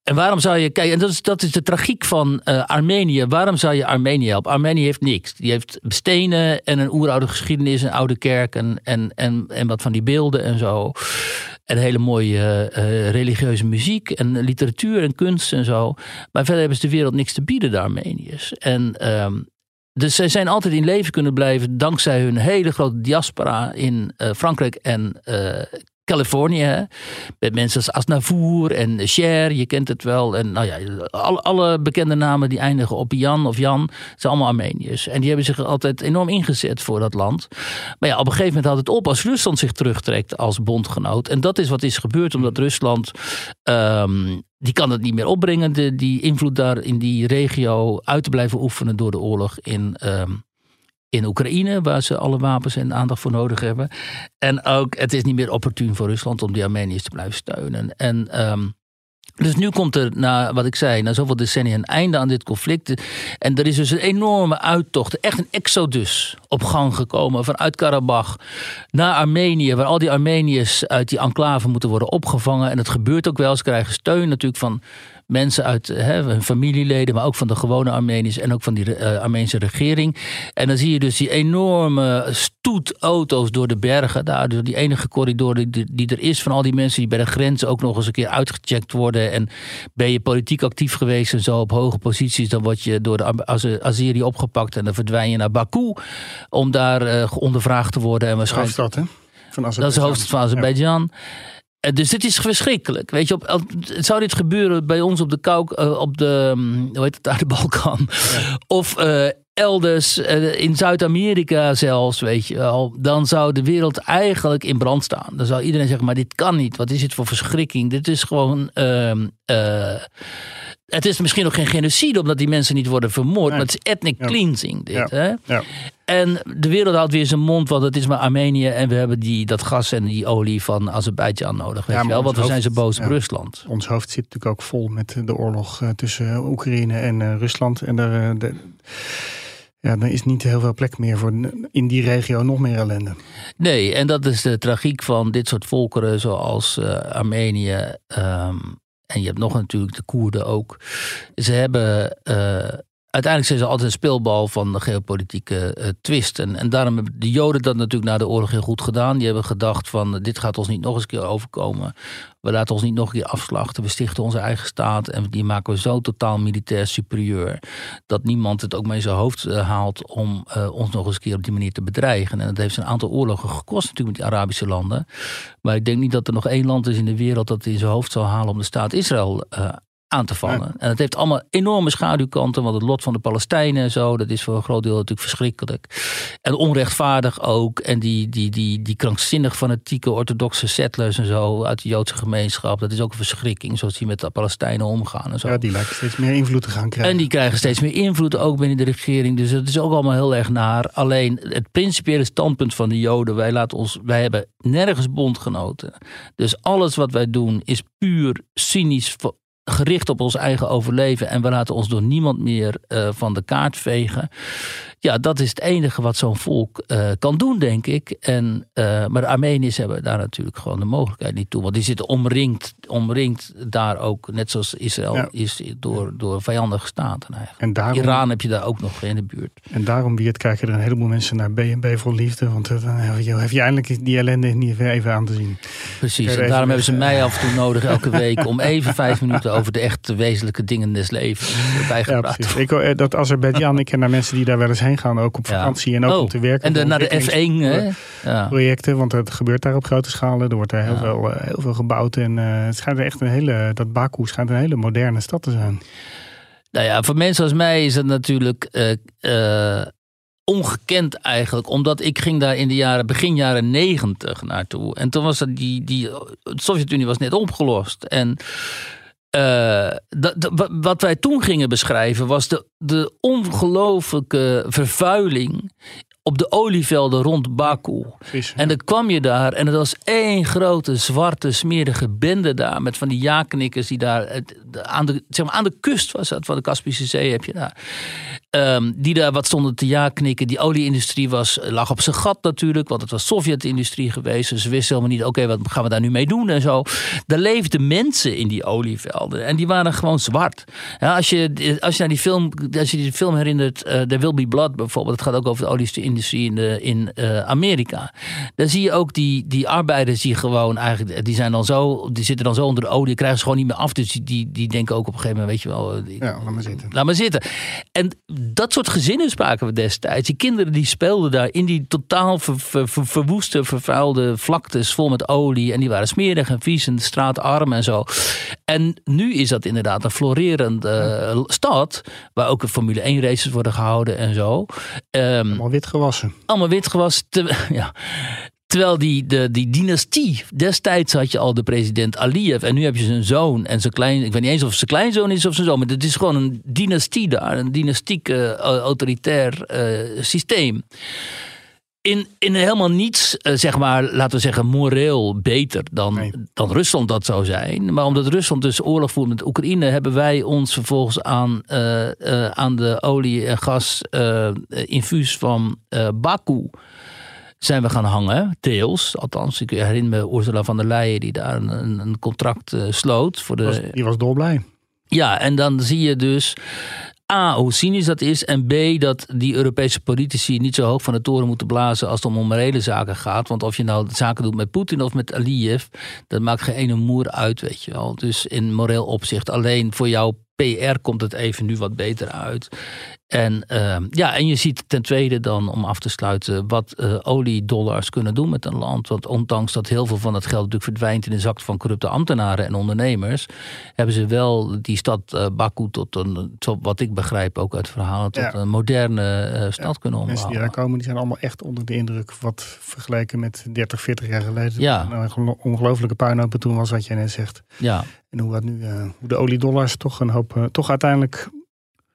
en waarom zou je, kijk, en dat is, dat is de tragiek van eh, Armenië. Waarom zou je Armenië helpen? Armenië heeft niks. Die heeft stenen en een oeroude geschiedenis, een oude kerk en, en, en, en wat van die beelden en zo. En hele mooie eh, religieuze muziek en literatuur en kunst en zo. Maar verder hebben ze de wereld niks te bieden, de Armeniërs. En ehm, dus zij zijn altijd in leven kunnen blijven dankzij hun hele grote diaspora in eh, Frankrijk en Californië. Met mensen als Asnavour en Cher, je kent het wel. En nou ja, alle, alle bekende namen die eindigen op Jan of Jan, zijn allemaal Armeniërs. En die hebben zich altijd enorm ingezet voor dat land. Maar ja, op een gegeven moment houdt het op als Rusland zich terugtrekt als bondgenoot. En dat is wat is gebeurd, omdat Rusland. ehm, die kan het niet meer opbrengen, de, die invloed daar in die regio uit te blijven oefenen door de oorlog in, ehm, in Oekraïne, waar ze alle wapens en aandacht voor nodig hebben. En ook, het is niet meer opportun voor Rusland om die Armeniërs te blijven steunen. En ehm, dus nu komt er, na wat ik zei, na zoveel decennia een einde aan dit conflict. En er is dus een enorme uittocht, echt een exodus op gang gekomen vanuit Karabach naar Armenië, waar al die Armeniërs uit die enclave moeten worden opgevangen. En het gebeurt ook wel, ze krijgen steun natuurlijk van mensen uit hè, hun familieleden, maar ook van de gewone Armeniërs en ook van die uh, Armeense regering. En dan zie je dus die enorme stoet auto's door de bergen, daar, door die enige corridor die, die er is van al die mensen die bij de grens ook nog eens een keer uitgecheckt worden. En ben je politiek actief geweest en zo op hoge posities, dan word je door de Azeri opgepakt en dan verdwijn je naar Baku om daar uh, ondervraagd te worden. En waarschijnlijk. Hoofdstad, hè? Van dat is de hoofdstad van Azerbeidzjan. Ja. Dus dit is verschrikkelijk. Weet je, op, op, zou dit gebeuren bij ons op de kou, uh, op de, hoe heet het daar, <laughs> de Balkan? Ja. Of uh, elders uh, in Zuid-Amerika zelfs, weet je wel. Dan zou de wereld eigenlijk in brand staan. Dan zou iedereen zeggen, maar dit kan niet. Wat is dit voor verschrikking? Dit is gewoon het is misschien nog geen genocide omdat die mensen niet worden vermoord, maar het is ethnic cleansing. Dit, Hè? Ja. En de wereld houdt weer zijn mond, want het is maar Armenië en we hebben die, dat gas en die olie van Azerbeidzjan nodig. Weet je wel, want we zijn zo boos op Rusland. Ons hoofd zit natuurlijk ook vol met de oorlog uh, tussen Oekraïne en uh, Rusland. En daar, uh, de, ja, dan is niet heel veel plek meer voor in die regio nog meer ellende. Nee, en dat is de tragiek van dit soort volkeren zoals Armenië. Um, en je hebt nog natuurlijk de Koerden ook. Ze hebben uh, uiteindelijk zijn ze altijd een speelbal van de geopolitieke uh, twist. En, daarom hebben de Joden dat natuurlijk na de oorlog heel goed gedaan. Die hebben gedacht van dit gaat ons niet nog eens een keer overkomen. We laten ons niet nog een keer afslachten. We stichten onze eigen staat en die maken we zo totaal militair superieur. Dat niemand het ook mee in zijn hoofd uh, haalt om ons nog eens een keer op die manier te bedreigen. En dat heeft een aantal oorlogen gekost natuurlijk met die Arabische landen. Maar ik denk niet dat er nog één land is in de wereld dat in zijn hoofd zal halen om de staat Israël aan te vallen. En het heeft allemaal enorme schaduwkanten, want het lot van de Palestijnen en zo, dat is voor een groot deel natuurlijk verschrikkelijk. En onrechtvaardig ook. En die, die, die, die krankzinnig fanatieke orthodoxe settlers en zo uit de Joodse gemeenschap, dat is ook een verschrikking, zoals die met de Palestijnen omgaan en zo. Ja, die lijken steeds meer invloed te gaan krijgen. En die krijgen steeds meer invloed ook binnen de regering. Dus het is ook allemaal heel erg naar. Alleen het principiële standpunt van de Joden, wij, laten ons, wij hebben nergens bondgenoten. Dus alles wat wij doen is puur cynisch gericht op ons eigen overleven en we laten ons door niemand meer uh, van de kaart vegen. Ja, dat is het enige wat zo'n volk uh, kan doen, denk ik. En, uh, maar de Armeniërs hebben daar natuurlijk gewoon de mogelijkheid niet toe. Want die zitten omringd, omringd daar ook, net zoals Israël ja. is, door, door vijandige staten eigenlijk. En daarom, Iran heb je daar ook nog in de buurt. En daarom, wie het kijken er een heleboel mensen naar BNB voor liefde. Want dan heb je, heb je eindelijk die ellende niet even aan te zien. Precies, en daarom hebben ze mij af en toe nodig elke week om even vijf minuten over de echt wezenlijke dingen des levens ja, precies. Ik, eh, dat Azerbeidzjan, ik ken daar mensen die daar wel eens heen gaan, ook op vakantie en ook oh, om te werken. En de, naar de F1 hè? Projecten, want het gebeurt daar op grote schaal. Er wordt daar heel, veel, heel veel gebouwd en uh, het schijnt echt een hele, dat Baku schijnt een hele moderne stad te zijn. Nou ja, voor mensen als mij is het natuurlijk uh, ongekend eigenlijk. Omdat ik ging daar in de jaren, begin jaren negentig naartoe. En toen was dat die, die de Sovjet-Unie was net opgelost. En uh, wat wij toen gingen beschrijven was de, de ongelooflijke vervuiling op de olievelden rond Baku. Precies, en dan kwam je daar en het was één grote zwarte smerige bende daar met van die ja-knikkers die daar aan de, zeg maar, aan de kust was dat van de Kaspische Zee heb je daar. Um, die daar wat stonden te ja-knikken. Die olieindustrie was, lag op zijn gat natuurlijk, want het was Sovjet-industrie geweest. Dus ze wisten helemaal niet, oké, okay, wat gaan we daar nu mee doen en zo. Daar leefden mensen in die olievelden en die waren gewoon zwart. Ja, als, je, als je naar die film, als je die film herinnert, uh, There Will Be Blood bijvoorbeeld, het gaat ook over de olieindustrie in, de, in uh, Amerika. Dan zie je ook die, die arbeiders die gewoon eigenlijk, die zijn dan zo, die zitten dan zo onder de olie, krijgen ze gewoon niet meer af. Dus die, die, denken ook op een gegeven moment, weet je wel. Die, ja, laat maar zitten. Laat maar zitten. En dat soort gezinnen spraken we destijds. Die kinderen die speelden daar in die totaal ver, ver, ver, verwoeste, vervuilde vlaktes vol met olie. En die waren smerig en vies en straatarm en zo. En nu is dat inderdaad een florerende uh, stad. Waar ook Formule 1 races worden gehouden en zo. Um, Allemaal wit gewassen. Allemaal wit gewassen. Te, <laughs> ja. Terwijl die, de, die dynastie, destijds had je al de president Aliyev en nu heb je zijn zoon en zijn klein, ik weet niet eens of zijn kleinzoon is of zijn zoon, maar het is gewoon een dynastie daar, een dynastiek uh, autoritair uh, systeem. In, in helemaal niets, uh, zeg maar, laten we zeggen, moreel beter dan, nee. dan Rusland dat zou zijn. Maar omdat Rusland dus oorlog voert met Oekraïne, hebben wij ons vervolgens aan, aan de olie- en gas-infuus van Baku zijn we gaan hangen, deels. Althans, ik herinner me Ursula van der Leyen die daar een, een contract uh, sloot. Voor de... Was, die was dolblij. Ja, en dan zie je dus A, hoe cynisch dat is. En B, dat die Europese politici niet zo hoog van de toren moeten blazen als het om morele zaken gaat. Want of je nou zaken doet met Poetin of met Aliyev, dat maakt geen ene moer uit, weet je wel. Dus in moreel opzicht. Alleen voor jouw PR komt het even nu wat beter uit. En, uh, ja, en je ziet ten tweede dan, om af te sluiten, wat uh, oliedollars kunnen doen met een land. Want ondanks dat heel veel van het geld natuurlijk verdwijnt in de zak van corrupte ambtenaren en ondernemers, hebben ze wel die stad uh, Baku tot een, tot wat ik begrijp ook uit verhalen, tot Ja. een moderne uh, stad Ja, kunnen Mensen die daar komen, die zijn allemaal echt onder de indruk. Wat vergeleken met 30, 40 jaar geleden. Ja. Een gelo- ongelofelijke puinhoop toen was wat jij net zegt. Ja, En hoe, dat nu, eh, hoe de oliedollars toch een hoop, eh, toch uiteindelijk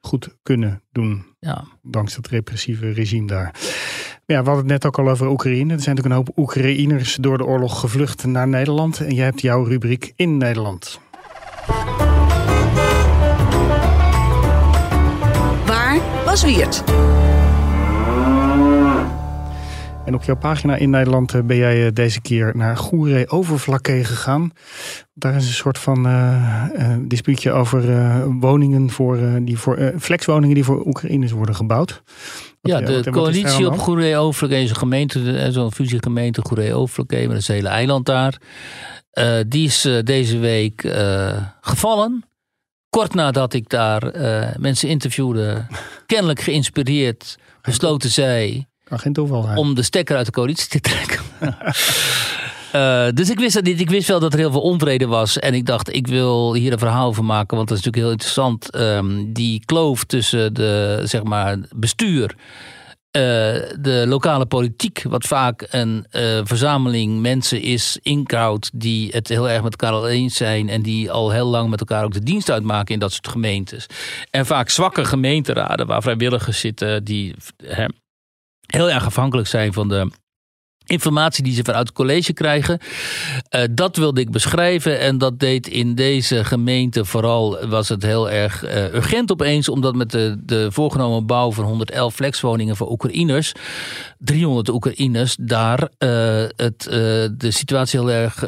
goed kunnen doen. ja. Dankzij het repressieve regime daar. Ja, we hadden het net ook al over Oekraïne. Er zijn natuurlijk een hoop Oekraïners door de oorlog gevlucht naar Nederland. En jij hebt jouw rubriek in Nederland. Waar was Wiert? En op jouw pagina in Nederland eh, ben jij eh, deze keer naar Goeree Overflakkee gegaan. Daar is een soort van eh, dispuutje over woningen voor, die voor flexwoningen die voor Oekraïners worden gebouwd. Wat, Ja, de wat- is coalitie op? Goeree Overflakkee is een gemeente, zo'n fusiegemeente Goeree Overflakkee met het hele eiland daar. Die is deze week gevallen. Kort nadat ik daar mensen interviewde, kennelijk geïnspireerd, besloten zij Geen toeval om de stekker uit de coalitie te trekken. <laughs> Eh, dus ik wist dat niet. Ik wist wel dat er heel veel onvrede was. En ik dacht, ik wil hier een verhaal over maken. Want dat is natuurlijk heel interessant. Ehm, die kloof tussen de zeg maar, bestuur. eh, de lokale politiek, wat vaak een eh, verzameling mensen is, inkoud, die het heel erg met elkaar al eens zijn en die al heel lang met elkaar ook de dienst uitmaken in dat soort gemeentes. En vaak zwakke gemeenteraden waar vrijwilligers zitten die hè, heel erg afhankelijk zijn van de informatie die ze vanuit het college krijgen. Eh, dat wilde ik beschrijven en dat deed in deze gemeente vooral was het heel erg eh, urgent opeens omdat met de, de voorgenomen bouw van 111 flexwoningen voor Oekraïners, 300 Oekraïners, daar eh, het, de situatie heel erg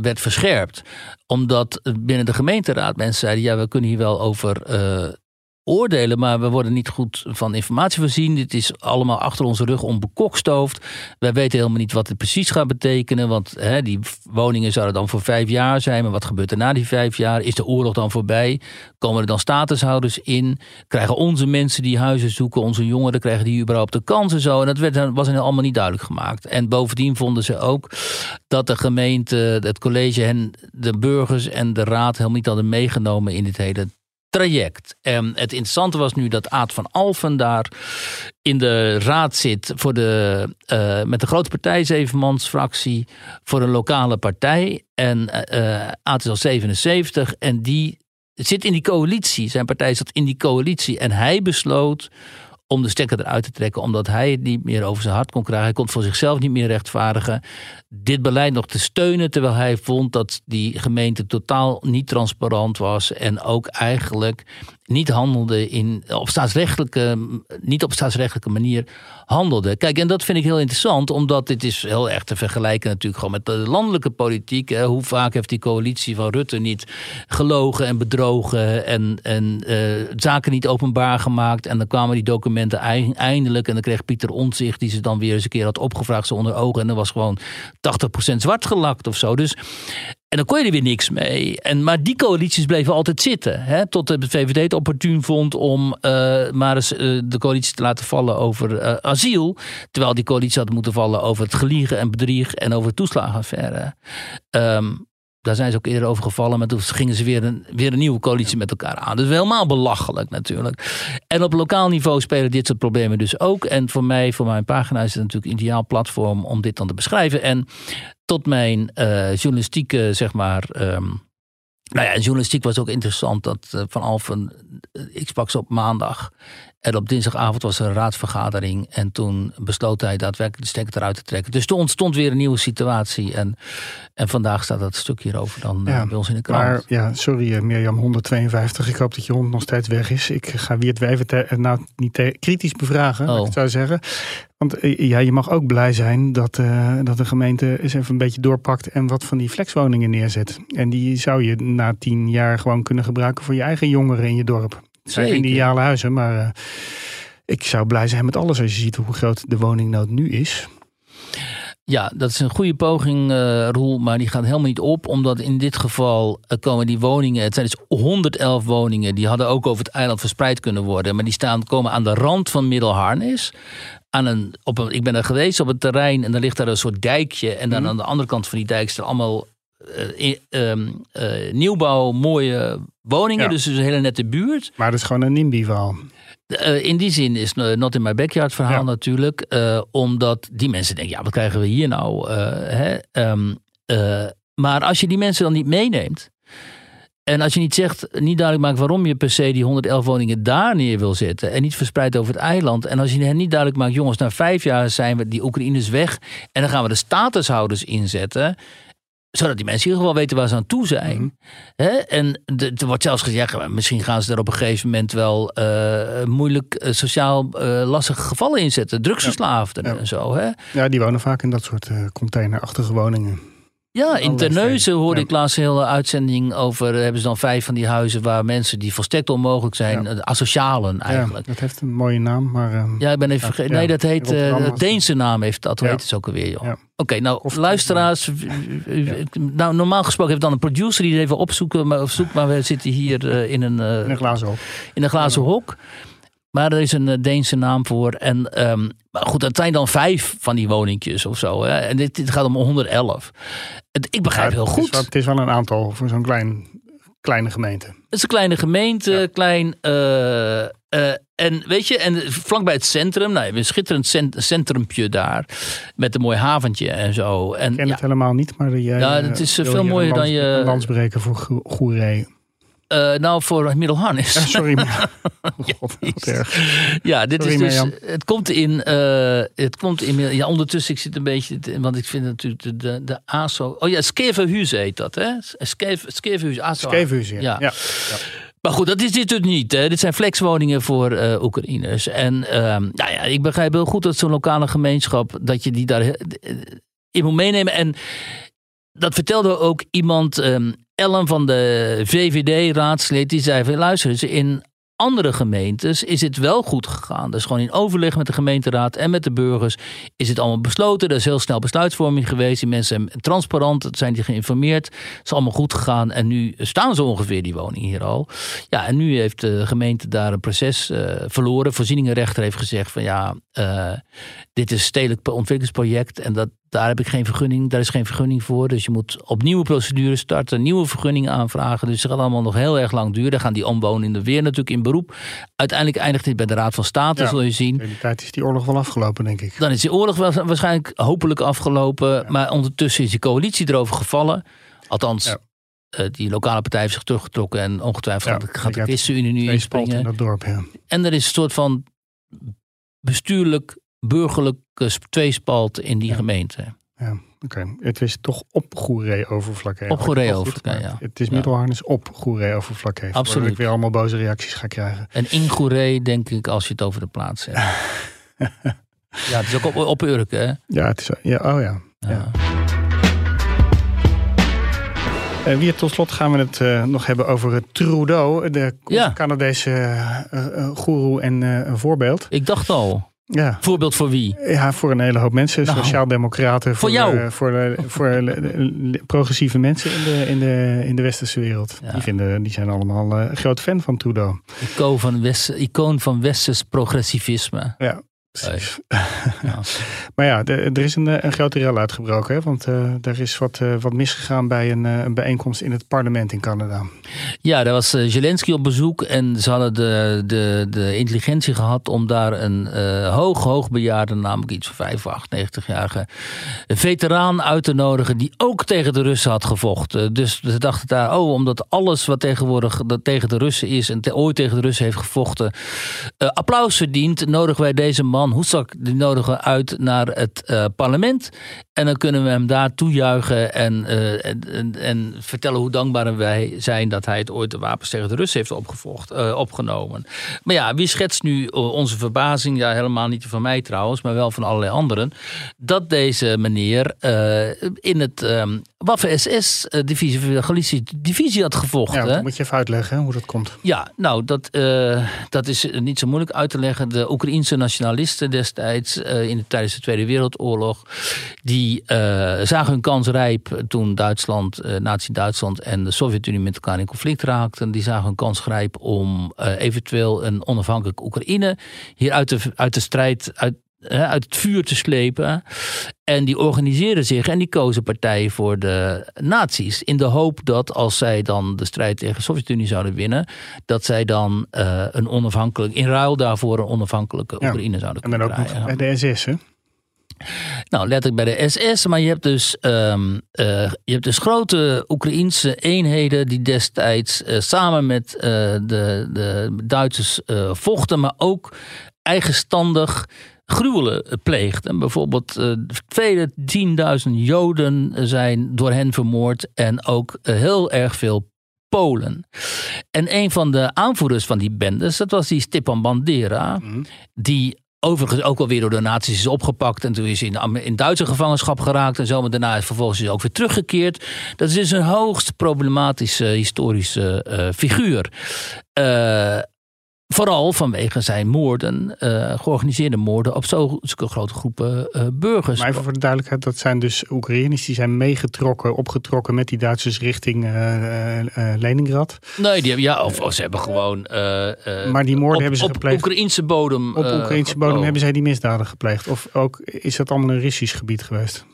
werd verscherpt. Omdat binnen de gemeenteraad mensen zeiden, ja we kunnen hier wel over oordelen, maar we worden niet goed van informatie voorzien. Dit is allemaal achter onze rug onbekokstoofd. Wij weten helemaal niet wat het precies gaat betekenen, want hè, die woningen zouden dan voor vijf jaar zijn. Maar wat gebeurt er na die vijf jaar? Is de oorlog dan voorbij? Komen er dan statushouders in? Krijgen onze mensen die huizen zoeken, onze jongeren, krijgen die überhaupt de kans en zo? En dat werd, was hen allemaal niet duidelijk gemaakt. En bovendien vonden ze ook dat de gemeente, het college hen, de burgers en de raad helemaal niet hadden meegenomen in dit hele traject. En het interessante was nu dat Aad van Alfen daar in de raad zit voor de, eh, met de grote partij, zevenmansfractie, voor een lokale partij. En eh Aad is al 77 en die zit in die coalitie. Zijn partij zat in die coalitie en hij besloot om de stekker eruit te trekken, omdat hij het niet meer over zijn hart kon krijgen. Hij kon het voor zichzelf niet meer rechtvaardigen. Dit beleid nog te steunen, terwijl hij vond dat die gemeente totaal niet transparant was en ook eigenlijk niet handelde in, op staatsrechtelijke, niet op staatsrechtelijke manier handelde. Kijk, en dat vind ik heel interessant, omdat dit is heel erg te vergelijken natuurlijk gewoon met de landelijke politiek. Hè. Hoe vaak heeft die coalitie van Rutte niet gelogen en bedrogen en, en eh, zaken niet openbaar gemaakt. En dan kwamen die documenten ei- eindelijk en dan kreeg Pieter Omtzigt, die ze dan weer eens een keer had opgevraagd, ze onder ogen. En dan was gewoon 80% zwart gelakt of zo. Dus en dan kon je er weer niks mee. En, maar die coalities bleven altijd zitten. Hè, tot de VVD het opportun vond om eh, maar eens eh, de coalitie te laten vallen over eh, asiel. Terwijl die coalitie had moeten vallen over het geliegen en bedrieg en over de toeslagenaffaire. Ehm, daar zijn ze ook eerder over gevallen. Maar toen gingen ze weer een, weer een nieuwe coalitie met elkaar aan. Dus helemaal belachelijk natuurlijk. En op lokaal niveau spelen dit soort problemen dus ook. En voor mij, voor mijn pagina, is het natuurlijk een ideaal platform om dit dan te beschrijven. En tot mijn eh, journalistieke, zeg maar. ehm, nou ja, journalistiek was ook interessant dat eh, Van ik sprak ze op maandag. En op dinsdagavond was er een raadsvergadering. En toen besloot hij daadwerkelijk de stekker eruit te trekken. Dus toen ontstond weer een nieuwe situatie. En, en vandaag staat dat stuk hierover dan eh, bij ons in de krant. Maar ja, sorry eh, Mirjam, 152. Ik hoop dat je hond nog steeds weg is. Ik ga wie het wijven te- eh, nou niet kritisch bevragen, ik Oh. zou zeggen. Want ja, je mag ook blij zijn dat, eh, dat de gemeente eens even een beetje doorpakt en wat van die flexwoningen neerzet. En die zou je na tien jaar gewoon kunnen gebruiken voor je eigen jongeren in je dorp. Het zijn Zeker. ideale huizen, maar eh, ik zou blij zijn met alles als je ziet hoe groot de woningnood nu is. Ja, dat is een goede poging, eh Roel, maar die gaat helemaal niet op. Omdat in dit geval eh, komen die woningen, het zijn dus 111 woningen, die hadden ook over het eiland verspreid kunnen worden. Maar die staan, komen aan de rand van Middelharnis. Aan een, op een, ik ben er geweest op het terrein en dan ligt daar een soort dijkje. En dan aan de andere kant van die dijk staan allemaal eh, nieuwbouw, mooie woningen. Ja. Dus het is een hele nette buurt. Maar dat is gewoon een NIMBY-verhaal. Eh, in die zin is eh, Not in My Backyard verhaal Ja. natuurlijk. omdat die mensen denken, ja, wat krijgen we hier nou? hè? Ehm, eh, maar als je die mensen dan niet meeneemt. En als je niet zegt, niet duidelijk maakt waarom je per se die 111 woningen daar neer wil zetten. En niet verspreid over het eiland. En als je hen niet duidelijk maakt, jongens, na vijf jaar zijn we die Oekraïners weg. En dan gaan we de statushouders inzetten. Zodat die mensen in ieder geval weten waar ze aan toe zijn. Hè? En er wordt zelfs gezegd, ja, misschien gaan ze er op een gegeven moment wel eh, moeilijk eh, sociaal eh, lastige gevallen inzetten. Drugsverslaafden Ja. en zo. Hè? Ja, die wonen vaak in dat soort containerachtige woningen. Ja, in Terneuzen hoorde Ja. ik laatst een hele uitzending over. eh, Hebben ze dan vijf van die huizen waar mensen die volstrekt onmogelijk zijn, Ja. eh, asocialen eigenlijk. Ja, dat heeft een mooie naam, maar... eh, Ja, ik ben even vergeten. Nee, dat heet. Was- Deense naam heeft dat. Hoe heet het ook alweer, joh? Ja. Oké, nou, Of- luisteraars. Nou, normaal gesproken heeft dan een producer die het even opzoeken. Maar, of zoekt, maar we zitten hier in een. in een glazen op. in een glazen hok. Maar er is een eh, Deense naam voor. En ehm, maar goed, dat zijn dan vijf van die woningjes of zo. Hè? En dit, dit gaat om 111. Het, ik begrijp Ja, heel is goed. wel- Het is wel een aantal voor zo'n klein, kleine gemeente. Het is een kleine gemeente, Ja. klein. eh, eh, en weet je, en vlakbij het centrum, nou, je hebt een schitterend cent- centrumpje daar. Met een mooi haventje en zo. En Ik ken ja, het helemaal niet, maar jij Ja, het is, veel mooier dan je- landsbreken voor Go- Goeree. Eh, nou, voor Middelharnis. Ja, sorry, maar... <laughs> God, wat erg. Ja, dit Sorry, is dus. Het komt in. eh, het komt in. Ja, ondertussen, ik zit een beetje. Want ik vind natuurlijk de, de, de ASO. Oh ja, Skevenhuis heet dat, hè? Skev- Skevenhuis, ASO. Ja. Ja. Ja. Maar goed, dat is dit dus niet. Hè. Dit zijn flexwoningen voor eh Oekraïners. En ehm, nou ja, ik begrijp heel goed dat zo'n lokale gemeenschap. dat je die daar in moet meenemen. En dat vertelde ook iemand. ehm, Ellen van de VVD-raadslid. Die zei luister eens, in andere gemeentes is het wel goed gegaan. Dus gewoon in overleg met de gemeenteraad en met de burgers is het allemaal besloten. Er is heel snel besluitvorming geweest. Die mensen zijn transparant, zijn die geïnformeerd. Het is allemaal goed gegaan en nu staan ze ongeveer die woningen hier al. Ja, en nu heeft de gemeente daar een proces eh, verloren. Voorzieningenrechter heeft gezegd van ja, eh, dit is een stedelijk ontwikkelingsproject en dat, daar heb ik geen vergunning, daar is geen vergunning voor. Dus je moet opnieuw procedure starten, nieuwe vergunning aanvragen. Dus het gaat allemaal nog heel erg lang duren. Dan gaan die omwonenden weer natuurlijk in beroep. Uiteindelijk eindigt dit bij de Raad van State, Ja. zul je zien. In die tijd is die oorlog wel afgelopen, denk ik. Dan is die oorlog wa- waarschijnlijk hopelijk afgelopen. Maar ondertussen is die coalitie erover gevallen. Althans, Ja. eh, die lokale partij heeft zich teruggetrokken. En ongetwijfeld Ja, gaat de ChristenUnie nu spalten in inspringen. dat dorp, ja. En er is een soort van bestuurlijk, burgerlijke sp- tweespalt in die Ja. gemeente. ja. Oké, het is toch op Goeree-overvlakke. Op Goeree-overvlakke, ja. Het is. Middelharnis op Goeree-overvlakke. heeft, Absoluut. Ik weer allemaal boze reacties ga krijgen. En in Goeree, denk ik, als je het over de plaats zet. <laughs> ja, het is ook op, op Urk, hè? Ja, het is, ja oh ja. Ja. Weer tot slot gaan we het eh, nog hebben over Trudeau, de Ja. Canadese eh eh, goeroe en een voorbeeld. Ik dacht al. Ja. Voorbeeld voor wie? ja, voor een hele hoop mensen, Nou. sociaaldemocraten, Voor jou. eh, voor, voor progressieve mensen in de, in de, in de westerse wereld. Ja. Die, vinden, die zijn allemaal eh, een groot fan van Trudeau. Icoon van, West, icoon van westers progressivisme. Ja. Precies. <laughs> maar ja, er is een, eh, een grote rel uitgebroken. Hè? Want eh, er is wat, eh, wat misgegaan bij een, een bijeenkomst in het parlement in Canada. Ja, daar was Zelensky op bezoek en ze hadden de, de, de intelligentie gehad om daar een hoog, hoogbejaarde, namelijk iets van 95, 98-jarige veteraan uit te nodigen die ook tegen de Russen had gevochten. Dus ze dachten daar, oh, omdat alles wat tegenwoordig dat tegen de Russen is en te- ooit tegen de Russen heeft gevochten, applaus verdient, nodigen wij deze man, Hoesak, die nodigen uit naar het eh, parlement. En dan kunnen we hem daar toejuichen en, eh, en, en, en vertellen hoe dankbaar wij zijn dat hij het ooit de wapens tegen de Russen heeft opgevocht, eh, opgenomen. Maar ja, wie schetst nu onze verbazing? Ja, helemaal niet van mij trouwens, maar wel van allerlei anderen. Dat deze meneer in het ehm Waffen-SS-divisie, de Galicische divisie had gevochten. Ja, dat moet je even uitleggen hè, hoe dat komt. Ja, nou, dat, eh, dat is niet zo moeilijk uit te leggen. De Oekraïense nationalisten destijds, eh, in de, tijdens de Tweede Wereldoorlog, die eh, zagen hun kans rijp toen Duitsland, eh Nazi-Duitsland en de Sovjet-Unie met elkaar in conflict raakten. Die zagen hun kans rijp om eh, eventueel een onafhankelijk Oekraïne hier uit de, uit de strijd, uit, uit het vuur te slepen. En die organiseerden zich en die kozen partij voor de nazi's. In de hoop dat als zij dan de strijd tegen de Sovjet-Unie zouden winnen, dat zij dan eh, een onafhankelijk, in ruil daarvoor een onafhankelijke Ja, Oekraïne zouden En dan kunnen ook nog krijgen. bij de SS, hè? Nou, letterlijk bij de SS, maar je hebt dus, ehm, eh, je hebt dus grote Oekraïense eenheden die destijds eh, samen met de, de Duitsers vochten, maar ook eigenstandig gruwelen pleegden. Bijvoorbeeld eh, vele tienduizend Joden zijn door hen vermoord en ook eh, heel erg veel Polen. En een van de aanvoerders van die bendes, dat was die Stepan Bandera, die overigens ook alweer door de nazi's is opgepakt. En toen is hij in, in Duitse gevangenschap geraakt en zo. Maar daarna is vervolgens is ook weer teruggekeerd. Dat is dus een hoogst problematische historische eh, figuur. Vooral vanwege zijn moorden, eh, georganiseerde moorden op zulke grote groepen eh, burgers. Maar even voor de duidelijkheid, dat zijn dus Oekraïners die zijn meegetrokken, opgetrokken met die Duitsers richting eh, Leningrad. Nee, die hebben, ja, of, of ze hebben gewoon. Maar die moorden op, hebben ze op gepleegd. Oekraïnse bodem. Op Oekraïnse bodem oh. hebben zij die misdaden gepleegd. Of ook is dat allemaal een Russisch gebied geweest?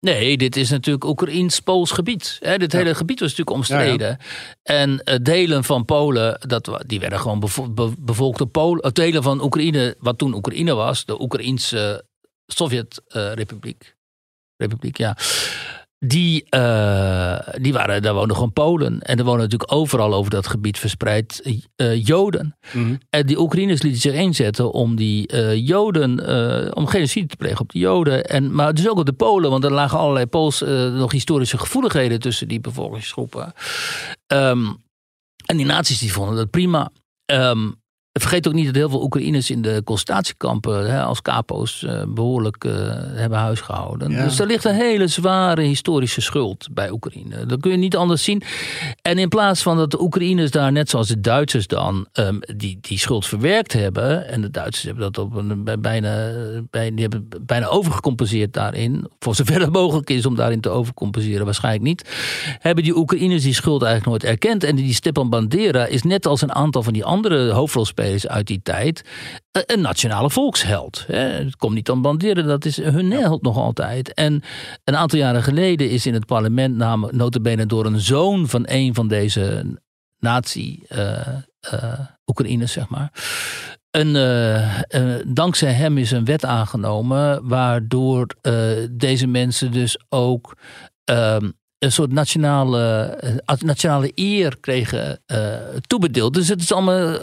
Nee, dit is natuurlijk Oekraïns-Pools gebied. Hè, dit hele gebied was natuurlijk omstreden. En eh, delen van Polen, dat, die werden gewoon bevo be- bevolkt door Polen. eh, Delen van Oekraïne, wat toen Oekraïne was, de Oekraïnse Sovjet-Republiek. Republiek, ja. Die, eh, die waren, daar woonden gewoon Polen. En er wonen natuurlijk overal over dat gebied verspreid eh, Joden. En die Oekraïners lieten zich inzetten om die eh, Joden, om genocide te plegen op de Joden. En, maar dus ook op de Polen, want er lagen allerlei Pools nog historische gevoeligheden tussen die bevolkingsgroepen. Ehm, en die nazi's die vonden dat prima. Ehm, vergeet ook niet dat heel veel Oekraïners in de concentratiekampen hè, als capo's eh, behoorlijk eh, hebben huisgehouden. Ja. Dus er ligt een hele zware historische schuld bij Oekraïne. Dat kun je niet anders zien. En in plaats van dat de Oekraïners daar, net zoals de Duitsers dan, ehm, die, die schuld verwerkt hebben. En de Duitsers hebben dat op een, bij- bijna, bij, die hebben bijna overgecompenseerd daarin. Voor zover het mogelijk is om daarin te overcompenseren, waarschijnlijk niet. Hebben die Oekraïners die schuld eigenlijk nooit erkend. En die Stepan Bandera is net als een aantal van die andere hoofdrolspelers uit die tijd. eh, Een nationale volksheld. Het komt niet aan Bandera, dat is hun held nog altijd. En een aantal jaren geleden is in het parlement, namelijk notabene door een zoon van een van deze nazi eh eh, Oekraïners, zeg maar. Een, dankzij hem is een wet aangenomen waardoor deze mensen dus ook ehm, een soort nationale, eh, nationale eer kregen eh, toebedeeld. Dus het is allemaal eh,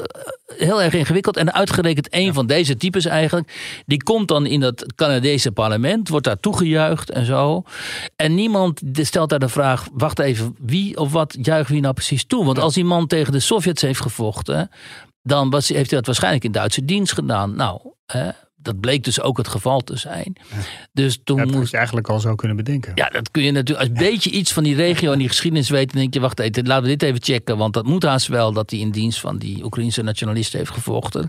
heel erg ingewikkeld. En uitgerekend een van deze types eigenlijk, die komt dan in dat Canadese parlement, wordt daar toegejuicht en zo. En niemand stelt daar de vraag, wacht even, wie of wat juicht wie nou precies toe? Want als die man tegen de Sovjets heeft gevochten, dan was, heeft hij dat waarschijnlijk in Duitse dienst gedaan. Nou, hè, dat bleek dus ook het geval te zijn. Dus toen Ja, dat had moest je eigenlijk al zo kunnen bedenken. ja, dat kun je natuurlijk. Als een beetje iets van die regio en die geschiedenis weet, dan denk je: wacht even, laten we dit even checken. Want dat moet haast wel dat hij in dienst van die Oekraïnse nationalisten heeft gevochten.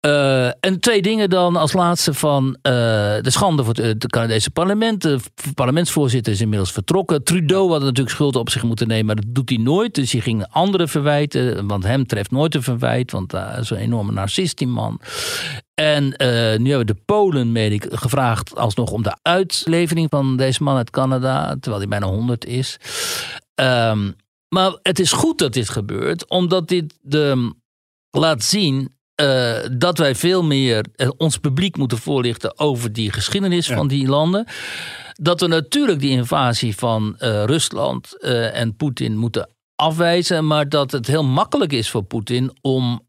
Eh, en twee dingen dan als laatste van eh, de schande voor het de Canadese parlement. De parlementsvoorzitter is inmiddels vertrokken. Trudeau had natuurlijk schuld op zich moeten nemen, maar dat doet hij nooit. Dus hij ging anderen verwijten, want hem treft nooit een verwijt, want hij is een enorme narcist, die man. En eh, nu hebben de Polen, meen ik, gevraagd alsnog om de uitlevering van deze man uit Canada, terwijl hij bijna 100 is. Ehm, maar het is goed dat dit gebeurt, omdat dit de, laat zien eh, dat wij veel meer eh, ons publiek moeten voorlichten over die geschiedenis van die landen. Dat we natuurlijk die invasie van eh, Rusland en Poetin moeten afwijzen, maar dat het heel makkelijk is voor Poetin om.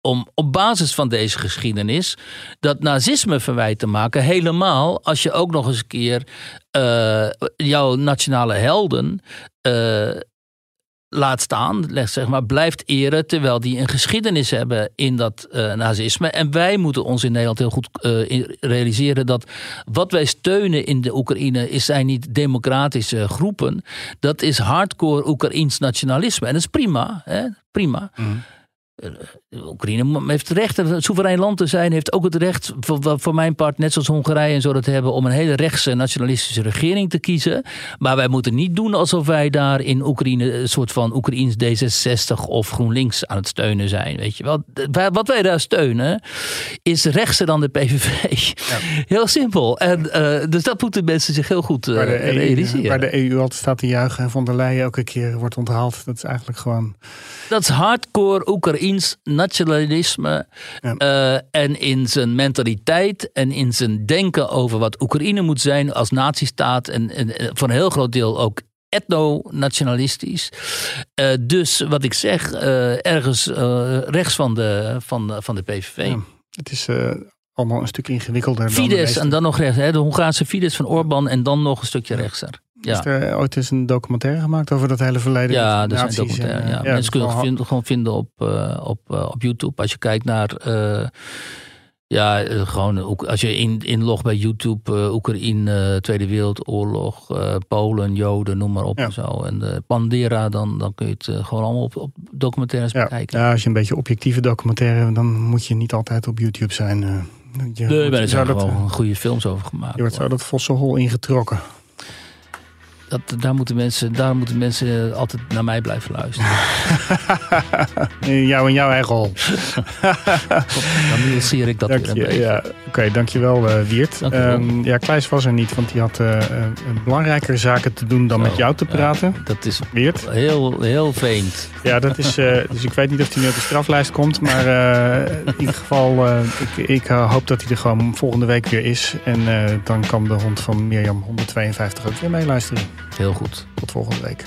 om op basis van deze geschiedenis dat nazisme verwijt te maken. Helemaal als je ook nog eens een keer jouw nationale helden laat staan, zeg maar, blijft eren terwijl die een geschiedenis hebben in dat uh, nazisme. En wij moeten ons in Nederland heel goed uh, realiseren dat wat wij steunen in de Oekraïne is zijn niet democratische groepen. Dat is hardcore Oekraïns nationalisme. En dat is prima, hè? prima. Mm. Eh, Oekraïne heeft het recht, een soeverein land te zijn, heeft ook het recht, voor, voor mijn part, net zoals Hongarije en zo, dat hebben om een hele rechtse nationalistische regering te kiezen. Maar wij moeten niet doen alsof wij daar in Oekraïne een soort van Oekraïns D66 of GroenLinks aan het steunen zijn. Weet je wel. Wat wij daar steunen is rechtser dan de PVV. Ja. <laughs> Heel simpel. En, uh, dus dat moeten mensen zich heel goed uh, waar de EU, realiseren. Waar de EU altijd staat te juichen en van der Leyen elke keer wordt onthaald. Dat is eigenlijk gewoon. Dat is hardcore Oekraïns nationalisme. Eh, en in zijn mentaliteit en in zijn denken over wat Oekraïne moet zijn als natiestaat. En, en voor een heel groot deel ook etno-nationalistisch. Uh, dus wat ik zeg, uh, ergens rechts van de, van, van de PVV. Ja, het is allemaal een stuk ingewikkelder. Fidesz en dan nog rechts. Hè, de Hongaarse Fidesz van Orbán en dan nog een stukje rechtser. Ja. Is er ooit eens een documentaire gemaakt over dat hele verleden? Ja, er zijn documentaire. Ja. Mensen kunnen het vinden, gewoon vinden op, uh, op, uh, op YouTube. Als je kijkt naar. Uh, ja, gewoon als je in, inlogt bij YouTube, Oekraïne, Tweede Wereldoorlog, Polen, Joden, noem maar op ja. en zo. En de Pandera, dan, dan kun je het gewoon allemaal op, op documentaires ja. bekijken. Ja, als je een beetje objectieve documentaire, dan moet je niet altijd op YouTube zijn. Je, nee, er zijn gewoon goede films over gemaakt. Je wordt zo dat Vossenhol ingetrokken dat, daar, moeten mensen, daar moeten mensen altijd naar mij blijven luisteren. <laughs> Jou en jouw eigen rol. <laughs> Dan nuanceer ik dat Dank weer een beetje. Ja, Oké, okay, dankjewel uh, Wiert. Um, ja, Kleis was er niet, want die had uh, belangrijker zaken te doen dan met jou te praten. Ja, dat is Wiert. heel, heel vreemd. Ja, dat is, uh, dus ik weet niet of hij nu op de straflijst komt. Maar in ieder geval, ik, ik hoop dat hij er gewoon volgende week weer is. En dan kan de hond van Mirjam 152 ook weer meeluisteren. Heel goed. Tot volgende week.